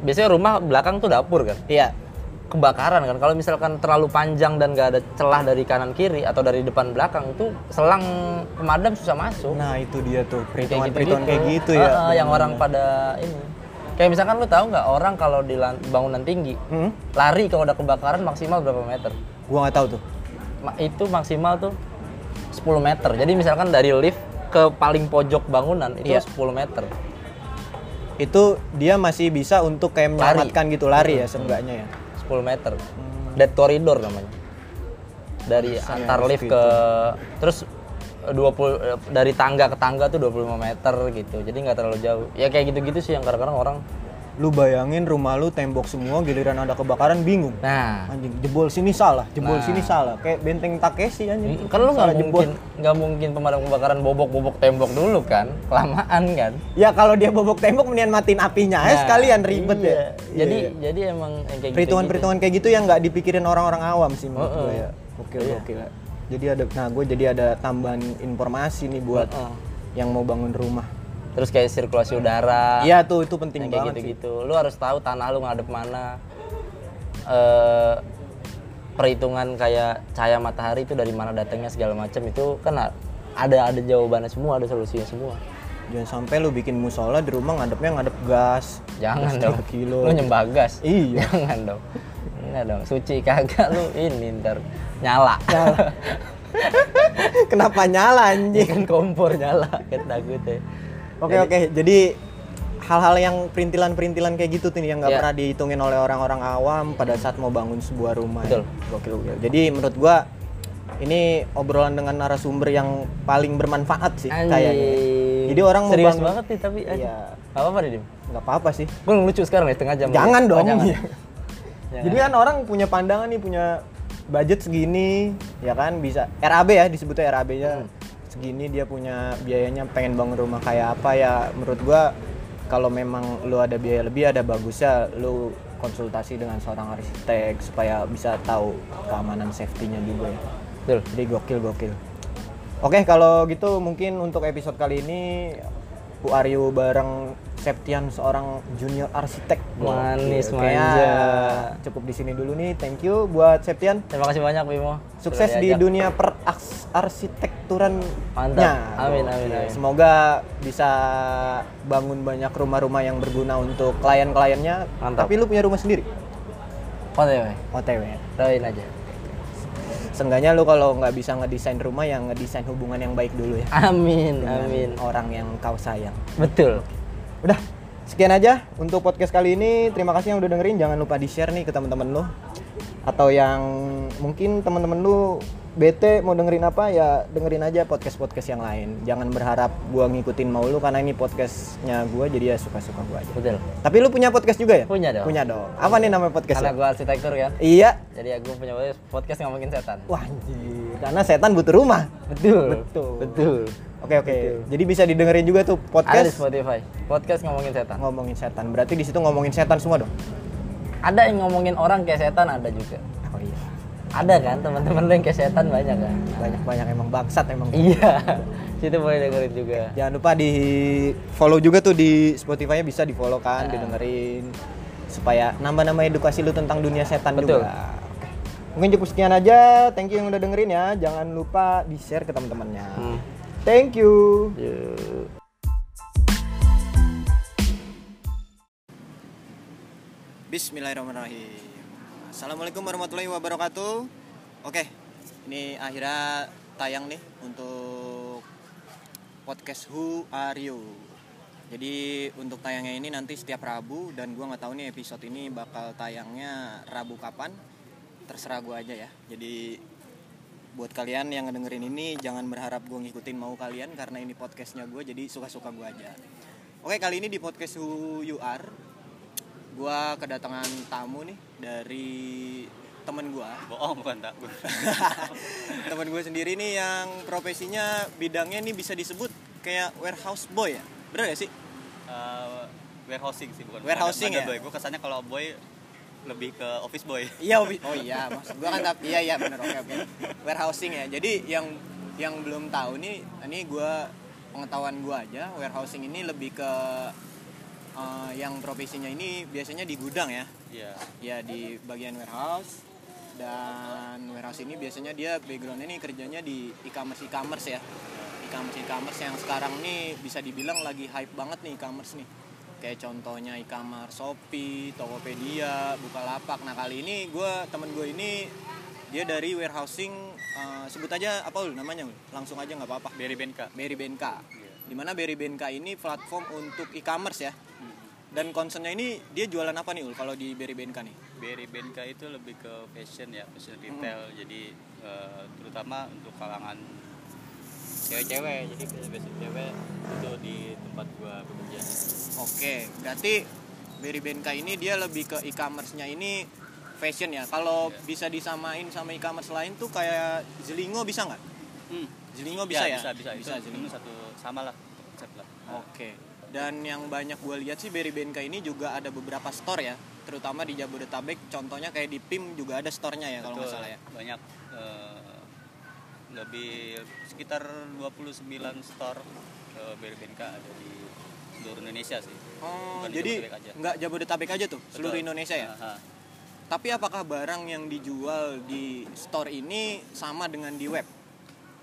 biasanya rumah belakang tuh dapur kan. Iya. Kebakaran kan. Kalau misalkan terlalu panjang dan gak ada celah dari kanan kiri atau dari depan belakang itu selang pemadam susah masuk. Nah itu dia tuh Kayak perhitungan-perhitungan kayak gitu ya. yang orang pada ini. Kayak misalkan lu tahu nggak orang kalau di bangunan tinggi Hmm? lari kalau ada kebakaran maksimal berapa meter? Gua nggak tahu tuh. Ma- itu maksimal tuh 10 meter. Jadi misalkan dari lift ke paling pojok bangunan itu Iya. 10 meter. itu dia masih bisa untuk kayak menyelamatkan gitu lari ya seenggaknya ya 10 meter. Dead corridor namanya. Dari antar lift ke terus eh, 20 eh, dari tangga ke tangga tuh 25 meter gitu. Jadi nggak terlalu jauh. Ya kayak gitu-gitu sih yang kadang-kadang orang lu bayangin rumah lu tembok semua giliran ada kebakaran bingung. Nah. Anjing jebol sini salah jebol Nah. sini salah. Kayak benteng Takeshi anjing. Kan lu nggak mungkin nggak mungkin pemadam kebakaran bobok-bobok tembok dulu kan? Kelamaan kan? Ya kalau dia bobok tembok mendingan matiin apinya Nah, sekalian ribet iya. ya jadi Iya, jadi emang yang kayak perhitungan-perhitungan kayak gitu yang nggak dipikirin orang-orang awam sih menurut Heeh. gue ya. Oke Iya. oke jadi ada nah gue jadi ada tambahan informasi nih buat Heeh. yang mau bangun rumah terus kayak sirkulasi udara. Iya tuh itu penting kayak banget sih. Gitu-gitu lu harus tahu tanah lu ngadep mana. Eh perhitungan kayak cahaya matahari itu dari mana datangnya segala macam itu kan ada ada jawabannya semua ada solusinya semua. Jangan sampai lu bikin musola di rumah ngadepnya ngadep gas. Jangan dong. kilo. Lu nyembah gas? Iya. Jangan dong. Enggak dong. Suci kagak lu. Ini ntar nyala. *laughs* Kenapa nyala anjing? Kan kompor nyala. Kan takutnya Oke oke, jadi hal-hal yang perintilan-perintilan kayak gitu tuh yang nggak Iya. pernah dihitungin oleh orang-orang awam pada saat mau bangun sebuah rumah. ya. Betul. Gokil gokil. Jadi menurut gua ini obrolan dengan narasumber yang paling bermanfaat sih kayaknya. Jadi orang mau serius bangun- banget nih tapi Iya. Gak apa-apa deh Dim nggak apa-apa sih. gue lucu sekarang nih setengah jam Jangan Oh, dong. jangan. *laughs* Iya. Jadi kan orang punya pandangan nih punya budget segini, ya kan bisa RAB ya disebutnya RAB-nya Hmm. Segini dia punya biayanya pengen bangun rumah kayak apa ya menurut gua kalau memang lu ada biaya lebih ada bagusnya lu konsultasi dengan seorang arsitek supaya bisa tahu keamanan safety-nya juga ya. Betul. Jadi gokil gokil. Oke kalau gitu mungkin untuk episode kali ini Bu Aryu bareng Septian seorang junior arsitek. Manis. Kayaknya manja. Cukup di sini dulu nih. Thank you buat Septian. terima kasih banyak Bimo Sukses di dunia perarsitekturan. Mantap. Amin, amin, amin. Semoga bisa bangun banyak rumah-rumah yang berguna untuk klien-kliennya. Mantap. Tapi lu punya rumah sendiri? OTW OTW. doain aja Seenggaknya lu kalau nggak bisa ngedesain rumah yang ngedesain hubungan yang baik dulu ya. amin dengan amin orang yang kau sayang. betul Udah, sekian aja untuk podcast kali ini. Terima kasih yang udah dengerin. Jangan lupa di-share nih ke teman-teman lu. Atau yang mungkin teman-teman lu bete mau dengerin apa ya dengerin aja podcast-podcast yang lain. Jangan berharap gua ngikutin mau lu karena ini podcastnya gua jadi ya suka-suka gua aja. betul Tapi lu punya podcast juga ya? Punya dong. Punya dong. Apa nih namanya karena podcastnya? gue arsitektur kan Iya. jadi aku punya podcast ngomongin setan Wah anjir. Karena setan butuh rumah. betul Betul. betul Oke oke. Jadi bisa didengerin juga tuh ada di podcast Spotify podcast ngomongin setan ngomongin setan. Berarti di situ ngomongin setan semua dong. ada yang ngomongin orang kayak setan ada juga Oh iya. Ada kan teman-teman lu yang setan banyak kan banyak-banyak emang bangsat emang. iya *laughs* situ boleh dengerin juga Jangan lupa di follow juga tuh di Spotify-nya bisa di follow kan, didengerin. supaya nambah-nambah edukasi lu tentang dunia setan Betul. juga. Mungkin cukup sekian aja. Thank you yang udah dengerin ya. Jangan lupa di-share ke teman-temannya. Hmm. Thank you. Yuk. Bismillahirrahmanirrahim. Assalamualaikum warahmatullahi wabarakatuh. Oke, ini akhirnya tayang nih untuk podcast Who Are You. Jadi untuk tayangnya ini nanti setiap Rabu dan gua nggak tahu nih episode ini bakal tayangnya Rabu kapan. Terserah gua aja ya. Jadi buat kalian yang ngedengerin ini jangan berharap gue ngikutin mau kalian karena ini podcastnya gue jadi suka-suka gue aja. Oke kali ini di podcast Who You Are gua kedatangan tamu nih dari temen gua. Bohong bukan tak. *laughs* Temen gue sendiri nih yang profesinya bidangnya nih bisa disebut kayak warehouse boy ya. Bener gak sih? Uh, warehousing sih bukan. Warehousing bukan ya? boy. Gue kesannya kalau boy lebih ke office boy. Iya *laughs* oh iya maksud gua kan tapi iya iya bener oke oke. Warehousing ya. Jadi yang yang belum tahu nih ini gua pengetahuan gua aja warehousing ini lebih ke eh, yang profesinya ini biasanya di gudang ya? Iya. Ya di bagian warehouse. Dan warehouse ini biasanya dia backgroundnya nih kerjanya di e-commerce e-commerce ya. E-commerce e-commerce yang sekarang nih bisa dibilang lagi hype banget nih e-commerce nih. Kayak contohnya e-commerce Shopee, Tokopedia, Bukalapak. Nah kali ini gue temen gue ini dia dari warehousing eh, sebut aja apa ul namanya ul? Langsung aja nggak apa-apa. Berry Benka. Berry Benka. Di mana Berry Benka ini platform untuk e-commerce ya. Dan concernnya ini dia jualan apa nih ul kalau di Berry Benka nih? Berry Benka itu lebih ke fashion ya fashion retail jadi eh, terutama untuk kalangan cewek-cewek jadi fashion fashion cewek itu di tempat gua bekerja Oke, berarti Berry Benka ini dia lebih ke e-commerce-nya ini fashion ya. Kalau Iya. bisa disamain sama e-commerce lain tuh kayak Zelingo bisa nggak? hmm. Zelingo bisa ya? bisa bisa, Bisa itu, Zelingo. itu satu sama lah konsep lah Oke. Dan yang banyak gue lihat sih Berry Benka ini juga ada beberapa store ya, terutama di Jabodetabek. Contohnya kayak di PIM juga ada store-nya ya kalau nggak salah ya. banyak eh, lebih sekitar 29 store eh, Berry Benka ada di seluruh Indonesia sih Oh, Bukan di jadi nggak Jabodetabek aja tuh, seluruh Betul. Indonesia ya. Aha. Tapi apakah barang yang dijual di store ini sama dengan di web?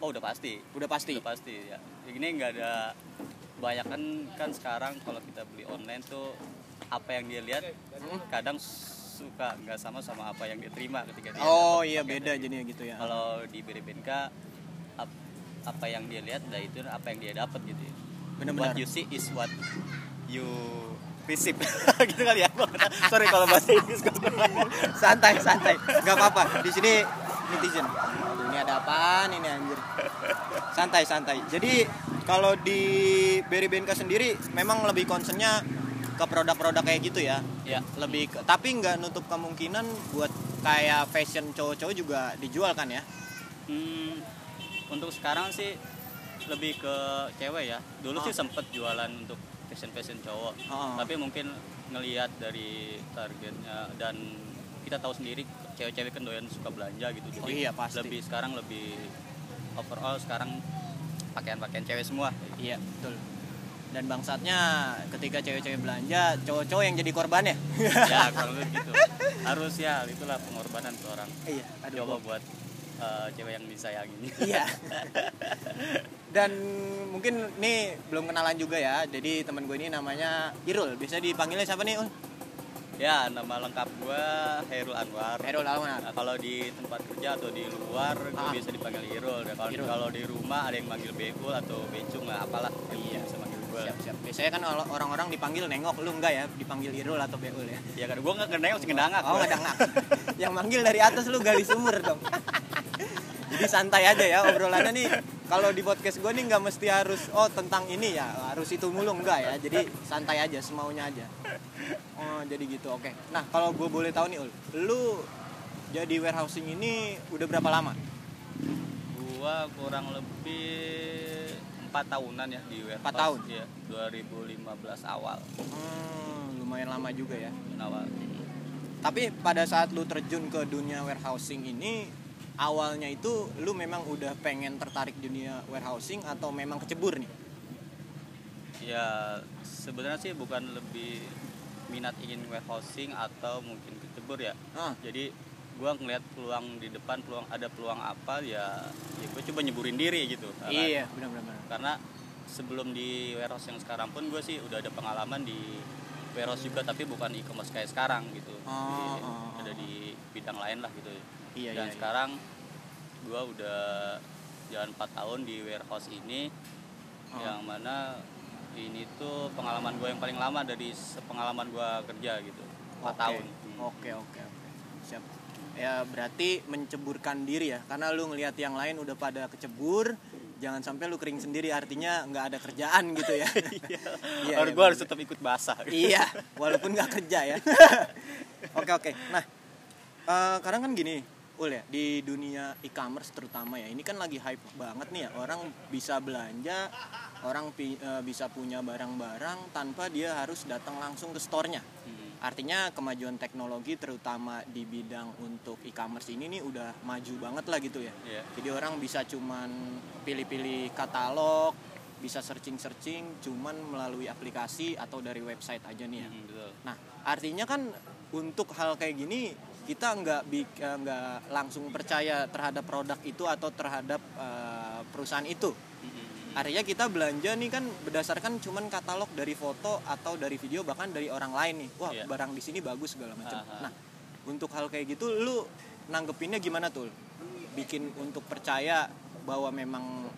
Oh udah pasti. Udah pasti. Udah pasti ya. Ini nggak ada banyak kan kan sekarang kalau kita beli online tuh apa yang dia lihat kadang suka nggak sama sama apa yang dia terima ketika dia Oh iya beda dari- jadinya gitu ya. Kalau di Beribenka ap- apa yang dia lihat nah itu apa yang dia dapat gitu. ya. Benar-benar. What you see is what you receive *laughs* gitu kali ya. Sorry kalau bahasa Inggris santai santai nggak apa-apa di sini netizen Aduh, ini ada apaan ini anjir santai santai jadi kalau di Berry Benka sendiri memang lebih concernnya ke produk-produk kayak gitu ya ya lebih ke- tapi nggak nutup kemungkinan buat kayak fashion cowok-cowok juga dijual kan ya Hmm, untuk sekarang sih lebih ke cewek ya. Dulu Oh. sih sempet jualan untuk fashion fashion cowok. Oh. Tapi mungkin ngelihat dari targetnya dan kita tahu sendiri cewek-cewek kan doyan suka belanja gitu. Oh iya, pasti. Lebih sekarang lebih overall sekarang pakaian-pakaian cewek semua. iya betul dan bangsatnya ketika cewek-cewek belanja cowok-cowok yang jadi korban ya ya *laughs* kalau gitu. Harus ya itulah pengorbanan seorang. iya aduh Coba buat eh, cewek yang disayangi. Iya. *laughs* Dan mungkin nih belum kenalan juga ya. Jadi teman gue ini namanya Irul. Biasa dipanggilnya siapa nih? Ul? Ya, nama lengkap gua Herul Anwar. Herul Alwan. Nah, kalau di tempat kerja atau di luar gue Ah. biasa dipanggil Irul. Dan kalau kalau di rumah ada yang manggil Beul atau Becung lah apalah Iya. bisa manggil gue. Siap, siap. Biasanya kan orang-orang dipanggil nengok, lu enggak ya? Dipanggil Irul atau Beul ya? Ya kan gue nggak ngeneng sih ngedangak. Oh, gua. nggak dangak. *laughs* Yang manggil dari atas lu gali sumur dong. *laughs* Jadi santai aja ya obrolannya nih. Kalau di podcast gue nih nggak mesti harus oh tentang ini ya harus itu mulu enggak ya. Jadi santai aja semaunya aja. Oh jadi gitu oke. Nah kalau gue boleh tahu nih ul, lu jadi warehousing ini udah berapa lama? Gua kurang lebih empat tahunan ya di warehouse. Empat tahun? Iya, 2015 awal. Hmm, lumayan lama juga ya. Awal. Tapi pada saat lu terjun ke dunia warehousing ini awalnya itu lu memang udah pengen tertarik dunia warehousing atau memang kecebur nih? Ya sebenarnya sih bukan lebih minat ingin warehousing atau mungkin kecebur ya Ah. jadi gua ngeliat peluang di depan peluang ada peluang apa ya ya gue coba nyeburin diri gitu Karena- Iya, benar-benar. karena sebelum di warehouse yang sekarang pun gue sih udah ada pengalaman di warehouse juga tapi bukan e-commerce kayak sekarang gitu Oh, Jadi, oh, oh. ada di bidang lain lah gitu Iya, dan iya, iya. sekarang gue udah jalan 4 tahun di warehouse ini Oh. yang mana ini tuh pengalaman gue yang paling lama dari pengalaman gue kerja gitu 4 Oke. tahun Hmm. Oke, oke, oke. Siap. Ya berarti menceburkan diri ya, karena lu ngelihat yang lain udah pada kecebur, jangan sampai lu kering sendiri artinya nggak ada kerjaan gitu ya. *laughs* Iya, harus iya, gue harus tetap ikut basah iya, *laughs* walaupun nggak kerja ya. *laughs* oke oke. Nah, kadang kan gini, Ul ya, di dunia e-commerce terutama ya, ini kan lagi hype banget nih ya. Orang bisa belanja, orang pi- eh, bisa punya barang-barang tanpa dia harus datang langsung ke store-nya. Hmm. Artinya kemajuan teknologi terutama di bidang untuk e-commerce ini nih udah maju banget lah gitu ya. Iya. Jadi orang bisa cuman pilih-pilih katalog, bisa searching-searching cuman melalui aplikasi atau dari website aja nih ya. Hmm, betul Nah, artinya kan untuk hal kayak gini kita nggak eh, nggak langsung percaya terhadap produk itu atau terhadap eh, perusahaan itu. Hmm. Artinya kita belanja nih kan berdasarkan cuman katalog dari foto atau dari video bahkan dari orang lain nih. Wah, Iya. barang di sini bagus segala macam. Nah, untuk hal kayak gitu lu nanggepinnya gimana tuh? Bikin untuk percaya bahwa memang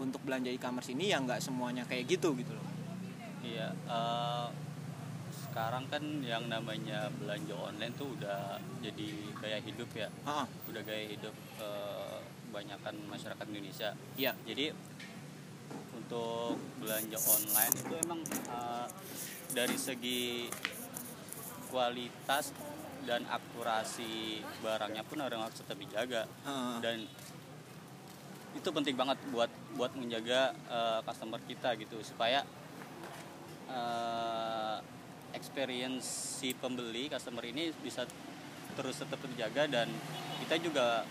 untuk belanja e-commerce ini ya nggak semuanya kayak gitu gitu loh. Iya, eh, sekarang kan yang namanya belanja online tuh udah jadi gaya hidup ya, Ah, udah gaya hidup eh, kebanyakan masyarakat Indonesia. iya. Jadi untuk belanja online itu emang eh, dari segi kualitas dan akurasi barangnya pun orang harus tetap dijaga. Ah, dan itu penting banget buat buat menjaga eh, customer kita gitu. Supaya eh, experience si pembeli customer ini bisa terus tetap terjaga dan kita juga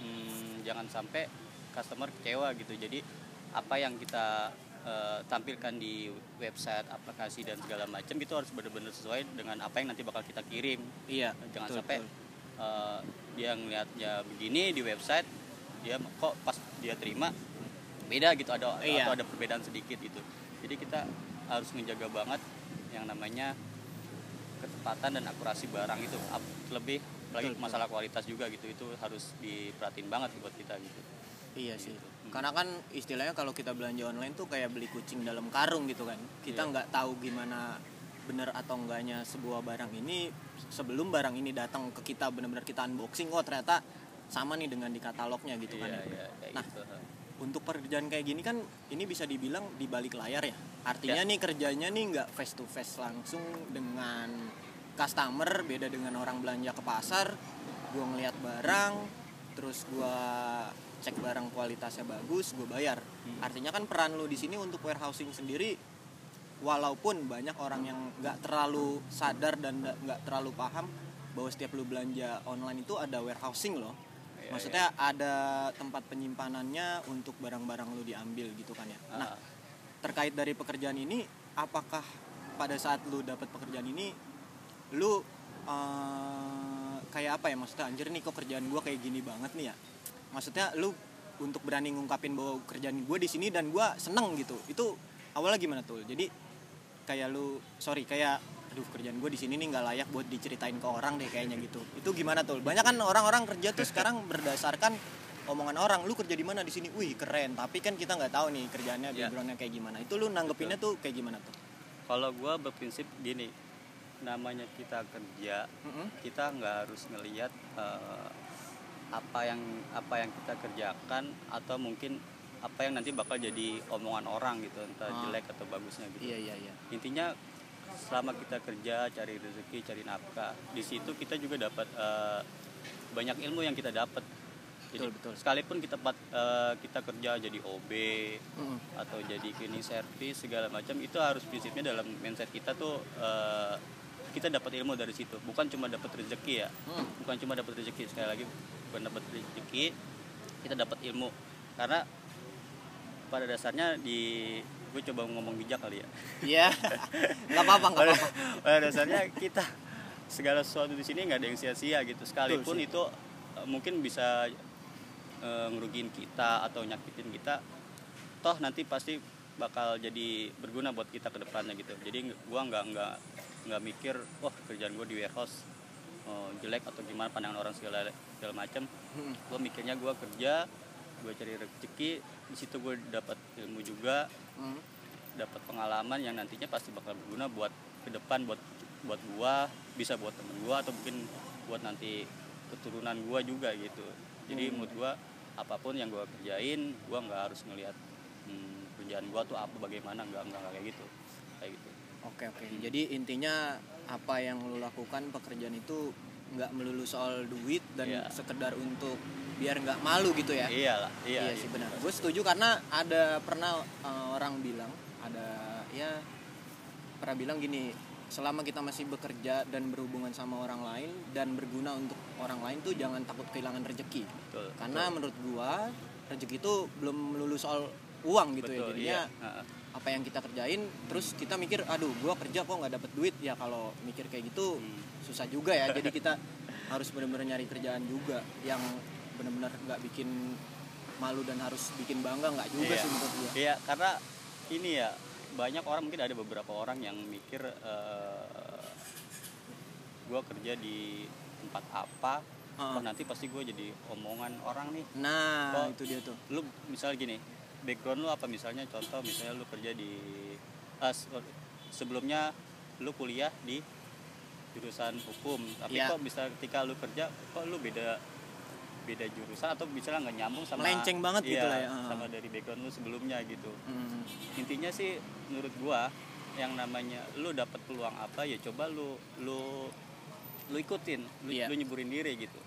hmm, jangan sampai customer kecewa gitu jadi apa yang kita eh, tampilkan di website aplikasi dan segala macam itu harus benar-benar sesuai dengan apa yang nanti bakal kita kirim iya. jangan betul, sampai betul. uh, dia ngelihatnya begini di website dia kok pas dia terima beda gitu ada Iya. atau ada perbedaan sedikit gitu jadi kita harus menjaga banget yang namanya ketepatan dan akurasi barang itu lebih lagi masalah kualitas juga gitu itu harus diperhatiin banget buat kita gitu Iya sih. Hmm. Karena kan istilahnya kalau kita belanja online tuh kayak beli kucing dalam karung gitu kan. Kita Iya. nggak tahu gimana bener atau enggaknya sebuah barang ini sebelum barang ini datang ke kita benar-benar kita unboxing oh ternyata sama nih dengan di katalognya gitu kan. iya iya kayak Nah, gitu Untuk pekerjaan kayak gini kan ini bisa dibilang di balik layar ya. Artinya nih kerjanya nih nggak face to face langsung dengan customer beda dengan orang belanja ke pasar. Gua ngeliat barang terus gua cek barang kualitasnya bagus, gue bayar. Hmm. Artinya kan peran lu di sini untuk warehousing sendiri walaupun banyak orang yang nggak terlalu sadar dan nggak- terlalu paham bahwa setiap lu belanja online itu ada warehousing loh. Iya, Maksudnya ada tempat penyimpanannya untuk barang-barang lu diambil gitu kan ya. Nah, Ah. terkait dari pekerjaan ini, apakah pada saat lu dapat pekerjaan ini, lu eh, kayak apa ya? Maksudnya anjir nih kok kerjaan gua kayak gini banget nih ya. Maksudnya lu untuk berani ngungkapin bahwa kerjaan gue di sini dan gua seneng gitu. Itu awalnya gimana tuh? Jadi kayak lu sorry kayak aduh kerjaan gue di sini nih nggak layak buat diceritain ke orang deh kayaknya gitu. Itu gimana tuh? Banyak kan orang-orang kerja tuh sekarang berdasarkan omongan orang lu kerja di mana? Di sini. Wih keren. Tapi kan kita nggak tahu nih kerjaannya Iya. backgroundnya kayak gimana. Itu lu nanggepinnya tuh kayak gimana tuh? Kalau gua berprinsip gini namanya kita kerja kita nggak harus ngelihat eh, apa yang apa yang kita kerjakan atau mungkin apa yang nanti bakal jadi omongan orang gitu entah Ah. jelek atau bagusnya gitu. Iya iya iya. Intinya selama kita kerja cari rezeki cari nafkah di situ kita juga dapat eh, banyak ilmu yang kita dapat jadi Betul, betul. sekalipun kita eh, kita kerja jadi OB Mm-mm. atau jadi cleaning service segala macam itu harus prinsipnya dalam mindset kita tuh eh, kita dapat ilmu dari situ bukan cuma dapat rezeki ya Mm. bukan cuma dapat rezeki sekali lagi bukan dapat rezeki kita dapat ilmu karena pada dasarnya di gue coba ngomong bijak kali ya Iya. Gak apa-apa, gak apa-apa. pada dasarnya kita segala sesuatu di sini nggak ada yang sia-sia gitu sekalipun itu eh, mungkin bisa eh, ngerugiin kita atau nyakitin kita toh nanti pasti bakal jadi berguna buat kita ke depannya gitu jadi gua nggak nggak nggak mikir wah kerjaan gue di warehouse eh, jelek atau gimana pandangan orang segala segala macam Hmm. gue mikirnya gue kerja gue cari rezeki di situ gue dapat ilmu juga Hmm. dapat pengalaman yang nantinya pasti bakal berguna buat ke depan buat buat gua bisa buat temen gua atau mungkin buat nanti keturunan gua juga gitu jadi Hmm. menurut gua apa pun yang gua kerjain gua nggak harus ngelihat hmm, kerjaan gua tuh apa bagaimana nggak nggak kayak gitu kayak gitu Oke oke. Jadi intinya apa yang lu lakukan pekerjaan itu nggak melulu soal duit dan Iya. sekedar untuk biar nggak malu gitu ya. iyalah iya, sih benar. Gue setuju karena ada pernah uh, orang bilang ada ya pernah bilang gini selama kita masih bekerja dan berhubungan sama orang lain dan berguna untuk orang lain tuh jangan takut kehilangan rezeki. betul Karena menurut gua rezeki itu belum melulu soal uang gitu ya. betul Jadinya iya apa yang kita kerjain terus kita mikir aduh gua kerja kok nggak dapet duit ya kalau mikir kayak gitu Hmm. susah juga ya jadi kita harus benar-benar nyari kerjaan juga yang benar-benar nggak bikin malu dan harus bikin bangga nggak juga Iya. sih menurut gua Iya, karena ini ya banyak orang mungkin ada beberapa orang yang mikir eh gue kerja di tempat apa, kok nanti pasti gue jadi omongan orang nih. nah Kok- itu dia tuh Lu misalnya gini, background lu apa misalnya contoh misalnya lu kerja di se- sebelumnya lu kuliah di jurusan hukum, tapi Iya. kok bisa ketika lu kerja kok lu beda beda jurusan atau misalnya nggak nyambung sama Melenceng banget gitu Iya, lah ya. Heeh. sama dari background lu sebelumnya gitu Hmm. intinya sih menurut gua yang namanya lu dapat peluang apa ya coba lu lu lu ikutin lu, Iya. lu nyeburin diri gitu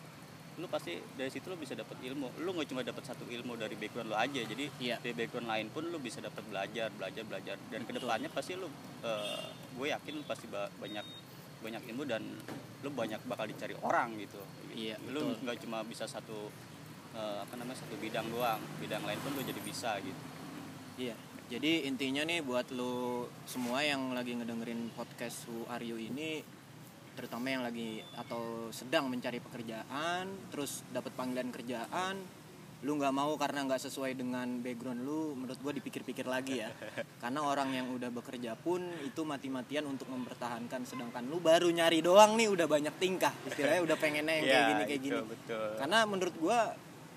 lu pasti dari situ lu bisa dapat ilmu lu nggak cuma dapat satu ilmu dari background lu aja jadi Iya. dari background lain pun lu bisa dapat belajar belajar belajar dan Betul. ke depannya pasti lu eh, gue yakin lu pasti ba- banyak banyak ilmu dan lu banyak bakal dicari orang gitu Iya, lu nggak cuma bisa satu eh, apa namanya satu bidang doang bidang lain pun lu jadi bisa gitu Iya. Jadi intinya nih buat lo semua yang lagi ngedengerin podcast Who Are You ini terutama yang lagi atau sedang mencari pekerjaan, terus dapat panggilan kerjaan, lu nggak mau karena nggak sesuai dengan background lu, menurut gua dipikir-pikir lagi ya. *laughs* karena orang yang udah bekerja pun itu mati-matian untuk mempertahankan, sedangkan lu baru nyari doang nih udah banyak tingkah, istilahnya udah pengennya yang kayak *laughs* Ya, gini kayak itu, gini. betul Karena menurut gua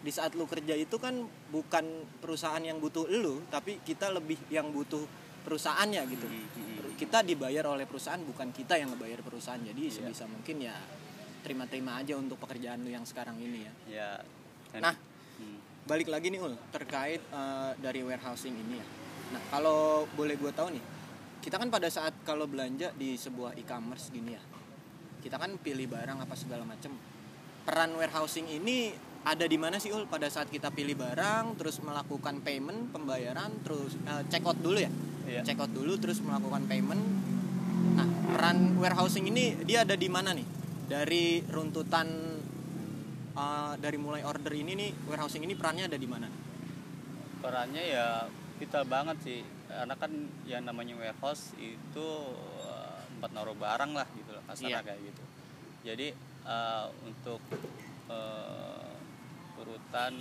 di saat lu kerja itu kan bukan perusahaan yang butuh lu, tapi kita lebih yang butuh perusahaannya gitu. Hmm, hmm, hmm. Kita dibayar oleh perusahaan bukan kita yang ngebayar perusahaan. Jadi Iya. sebisa mungkin ya terima-terima aja untuk pekerjaan lu yang sekarang ini ya. ya Nah. Hmm. Balik lagi nih Ul, terkait eh, dari warehousing ini ya. Nah, kalau boleh gua tahu nih, kita kan pada saat kalau belanja di sebuah e-commerce gini ya. Kita kan pilih barang apa segala macam. Peran warehousing ini ada di mana sih Ul pada saat kita pilih barang terus melakukan payment pembayaran terus eh, check out dulu ya Iya. check out dulu terus melakukan payment nah peran warehousing ini dia ada di mana nih dari runtutan eh, dari mulai order ini nih warehousing ini perannya ada di mana perannya ya vital banget sih karena kan yang namanya warehouse itu eh, tempat naruh barang lah gitu lah kasarnya Iya. kayak gitu jadi eh, untuk eh, urutan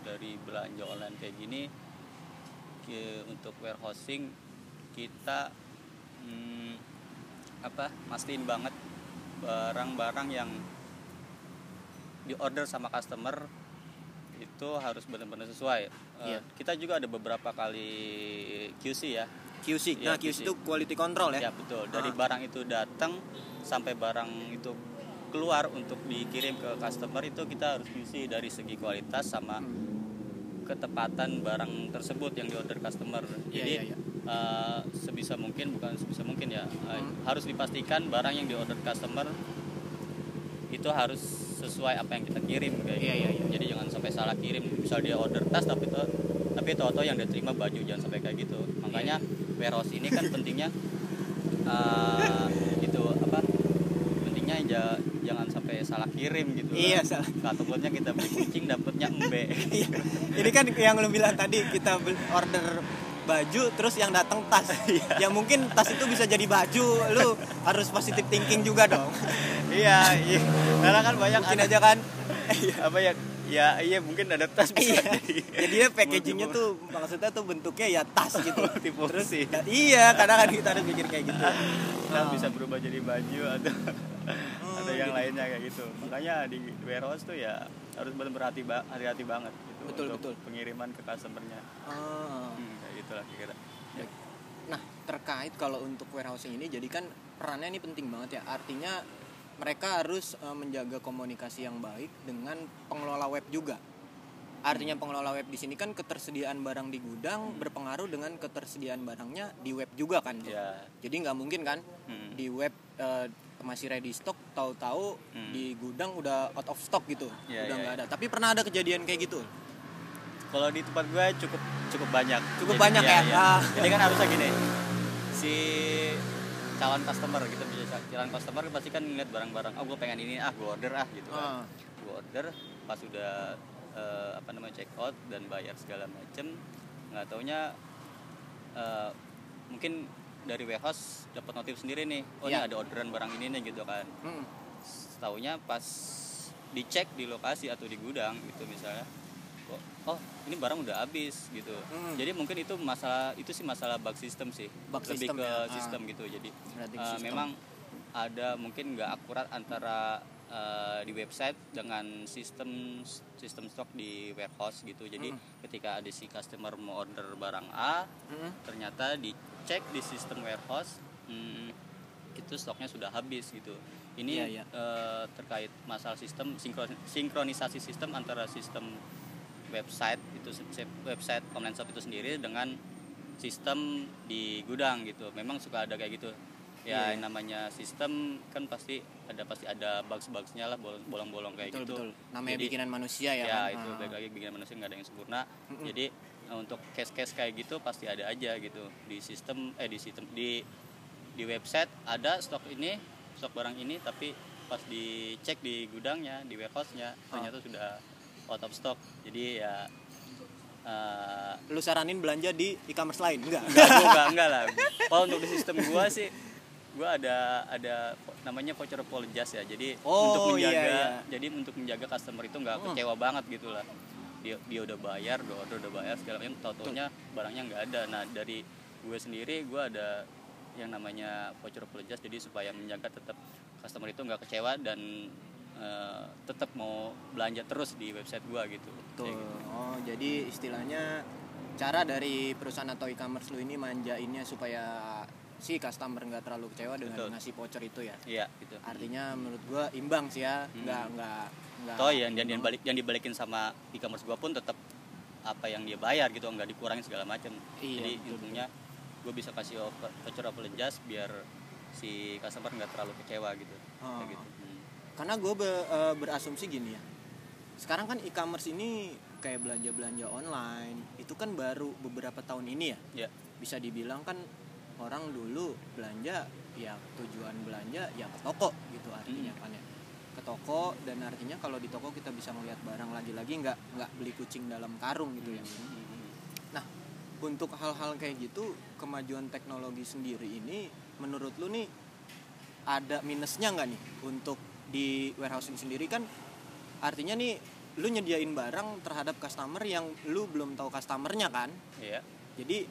dari belanja online kayak gini ki- untuk warehousing kita hmm, apa mastiin banget barang-barang yang di order sama customer itu harus benar-benar sesuai. Eh, Iya. Kita juga ada beberapa kali QC ya. QC Iya, nah QC QC. itu quality control ya Ya betul. Dari Ah. barang itu datang sampai barang itu keluar untuk dikirim ke customer itu kita harus QC dari segi kualitas sama ketepatan barang tersebut yang diorder customer. Iya, Jadi iya, iya. eh, sebisa mungkin bukan sebisa mungkin ya eh, Hmm. harus dipastikan barang yang diorder customer itu harus sesuai apa yang kita kirim kayak Iya, gitu. iya, iya. Jadi jangan sampai salah kirim. Misal dia order tas tapi itu tapi itu yang dia terima baju jangan sampai kayak gitu. Makanya Iya. warehouse ini kan pentingnya *laughs* eh, itu apa? Pentingnya ja- jangan sampai salah kirim gitu. Iya, lah. salah. Takutnya kita beli kucing dapatnya embe. *laughs* Iya. ini kan yang lu bilang tadi kita order baju terus yang datang tas *laughs* ya mungkin tas itu bisa jadi baju lu harus positive thinking juga dong iya iya karena kan banyak mungkin ada- aja kan apa ya ya iya mungkin ada tas bisa Iya. jadi Jadinya packagingnya tuh maksudnya tuh bentuknya ya tas gitu. Multiple Terus sih. ya, iya, kadang kan kita harus mikir kayak gitu. Nah, bisa berubah jadi baju atau atau yang gitu. lainnya kayak gitu makanya di warehouse tuh ya harus benar-benar hati ba- hati-hati banget gitu Betul, untuk betul. pengiriman ke customernya Ah. hmm, kayak gitulah kira-kira ya. Nah, terkait kalau untuk warehousing ini jadi kan perannya ini penting banget ya. Artinya mereka harus eh, menjaga komunikasi yang baik dengan pengelola web juga. Artinya pengelola web di sini kan ketersediaan barang di gudang berpengaruh dengan ketersediaan barangnya di web juga kan. ya Jadi nggak mungkin kan Hmm. di web eh, masih ready stock, tahu-tahu Hmm. di gudang udah out of stock gitu, Ya, udah ya, nggak ya. ada. Tapi pernah ada kejadian kayak gitu. kalau di tempat gue cukup cukup banyak Cukup banyak iya, ya? iya. Ah. jadi kan harusnya gini si calon customer gitu bisa calon customer pasti kan ngeliat barang-barang oh gue pengen ini ah gue order ah gitu Ah. kan gue order pas udah eh, apa namanya check out dan bayar segala macem nggak taunya eh, mungkin dari warehouse dapat notif sendiri nih oh Iya. ini ada orderan barang ini nih gitu kan Hmm. taunya pas dicek di lokasi atau di gudang gitu misalnya oh, ini barang udah habis gitu Hmm. jadi mungkin itu masalah itu sih masalah bug system sih Bug lebih system ke ya. Ah. sistem gitu jadi sistem. memang ada mungkin nggak akurat antara eh, di website dengan sistem sistem stok di warehouse gitu jadi Hmm. ketika ada si customer mau order barang A Hmm. ternyata dicek di sistem warehouse hmm, itu stoknya sudah habis gitu ini Iya, iya. eh, terkait masalah sistem sinkron- sinkronisasi sistem antara sistem website itu website online shop itu sendiri dengan sistem di gudang gitu memang suka ada kayak gitu ya iya. yang namanya sistem kan pasti ada pasti ada bugs-bugsnya lah bolong- bolong-bolong kayak betul gitu betul namanya Jadi- bikinan manusia ya, ya kan? itu Ah. baik lagi bikin manusia nggak ada yang sempurna Mm-mm. jadi eh, untuk case-case kayak gitu pasti ada aja gitu di sistem eh di sistem di di website ada stok ini stok barang ini tapi pas dicek di gudangnya di warehouse-nya ternyata sudah out of stock. Jadi ya eh, lu saranin belanja di e-commerce lain? Enggak. Enggak gua enggak enggak lah. Kalau untuk di sistem gua sih gua ada ada namanya voucher apologize ya. Jadi Oh, untuk iya, menjaga iya. jadi untuk menjaga customer itu nggak Hmm. kecewa banget gitu lah. Dia dia udah bayar udah order udah bayar segala macam. Tau taunya barangnya nggak ada. Nah dari gue sendiri gue ada yang namanya voucher apologize jadi supaya menjaga tetap customer itu nggak kecewa dan eh, tetap mau belanja terus di website gua gitu Tuh. Gitu. Oh, jadi istilahnya cara dari perusahaan atau e-commerce lu ini manjainnya supaya si customer nggak terlalu kecewa dengan Betul. ngasih voucher itu ya. iya gitu Artinya menurut gua imbang sih ya, Hmm. nggak nggak nggak. toh yang yang balik yang dibalikin sama e-commerce gua pun tetap apa yang dia bayar gitu nggak dikurangin segala macam Iya, jadi betul, intinya gue bisa kasih voucher apologize biar si customer nggak terlalu kecewa gitu Oh. kayak gitu. Karena gue berasumsi gini ya. Sekarang kan e-commerce ini kayak belanja-belanja online itu kan baru beberapa tahun ini ya. ya Bisa dibilang kan orang dulu belanja ya tujuan belanja ya ke toko gitu artinya Hmm. kan ya. Ke toko dan artinya kalau di toko kita bisa melihat barang lagi-lagi nggak nggak beli kucing dalam karung gitu ya. Nah, untuk hal-hal kayak gitu, kemajuan teknologi sendiri ini, menurut lu nih ada minusnya nggak nih untuk di warehousing sendiri kan? Artinya nih, lu nyediain barang terhadap customer yang lu belum tahu customernya kan? iya Jadi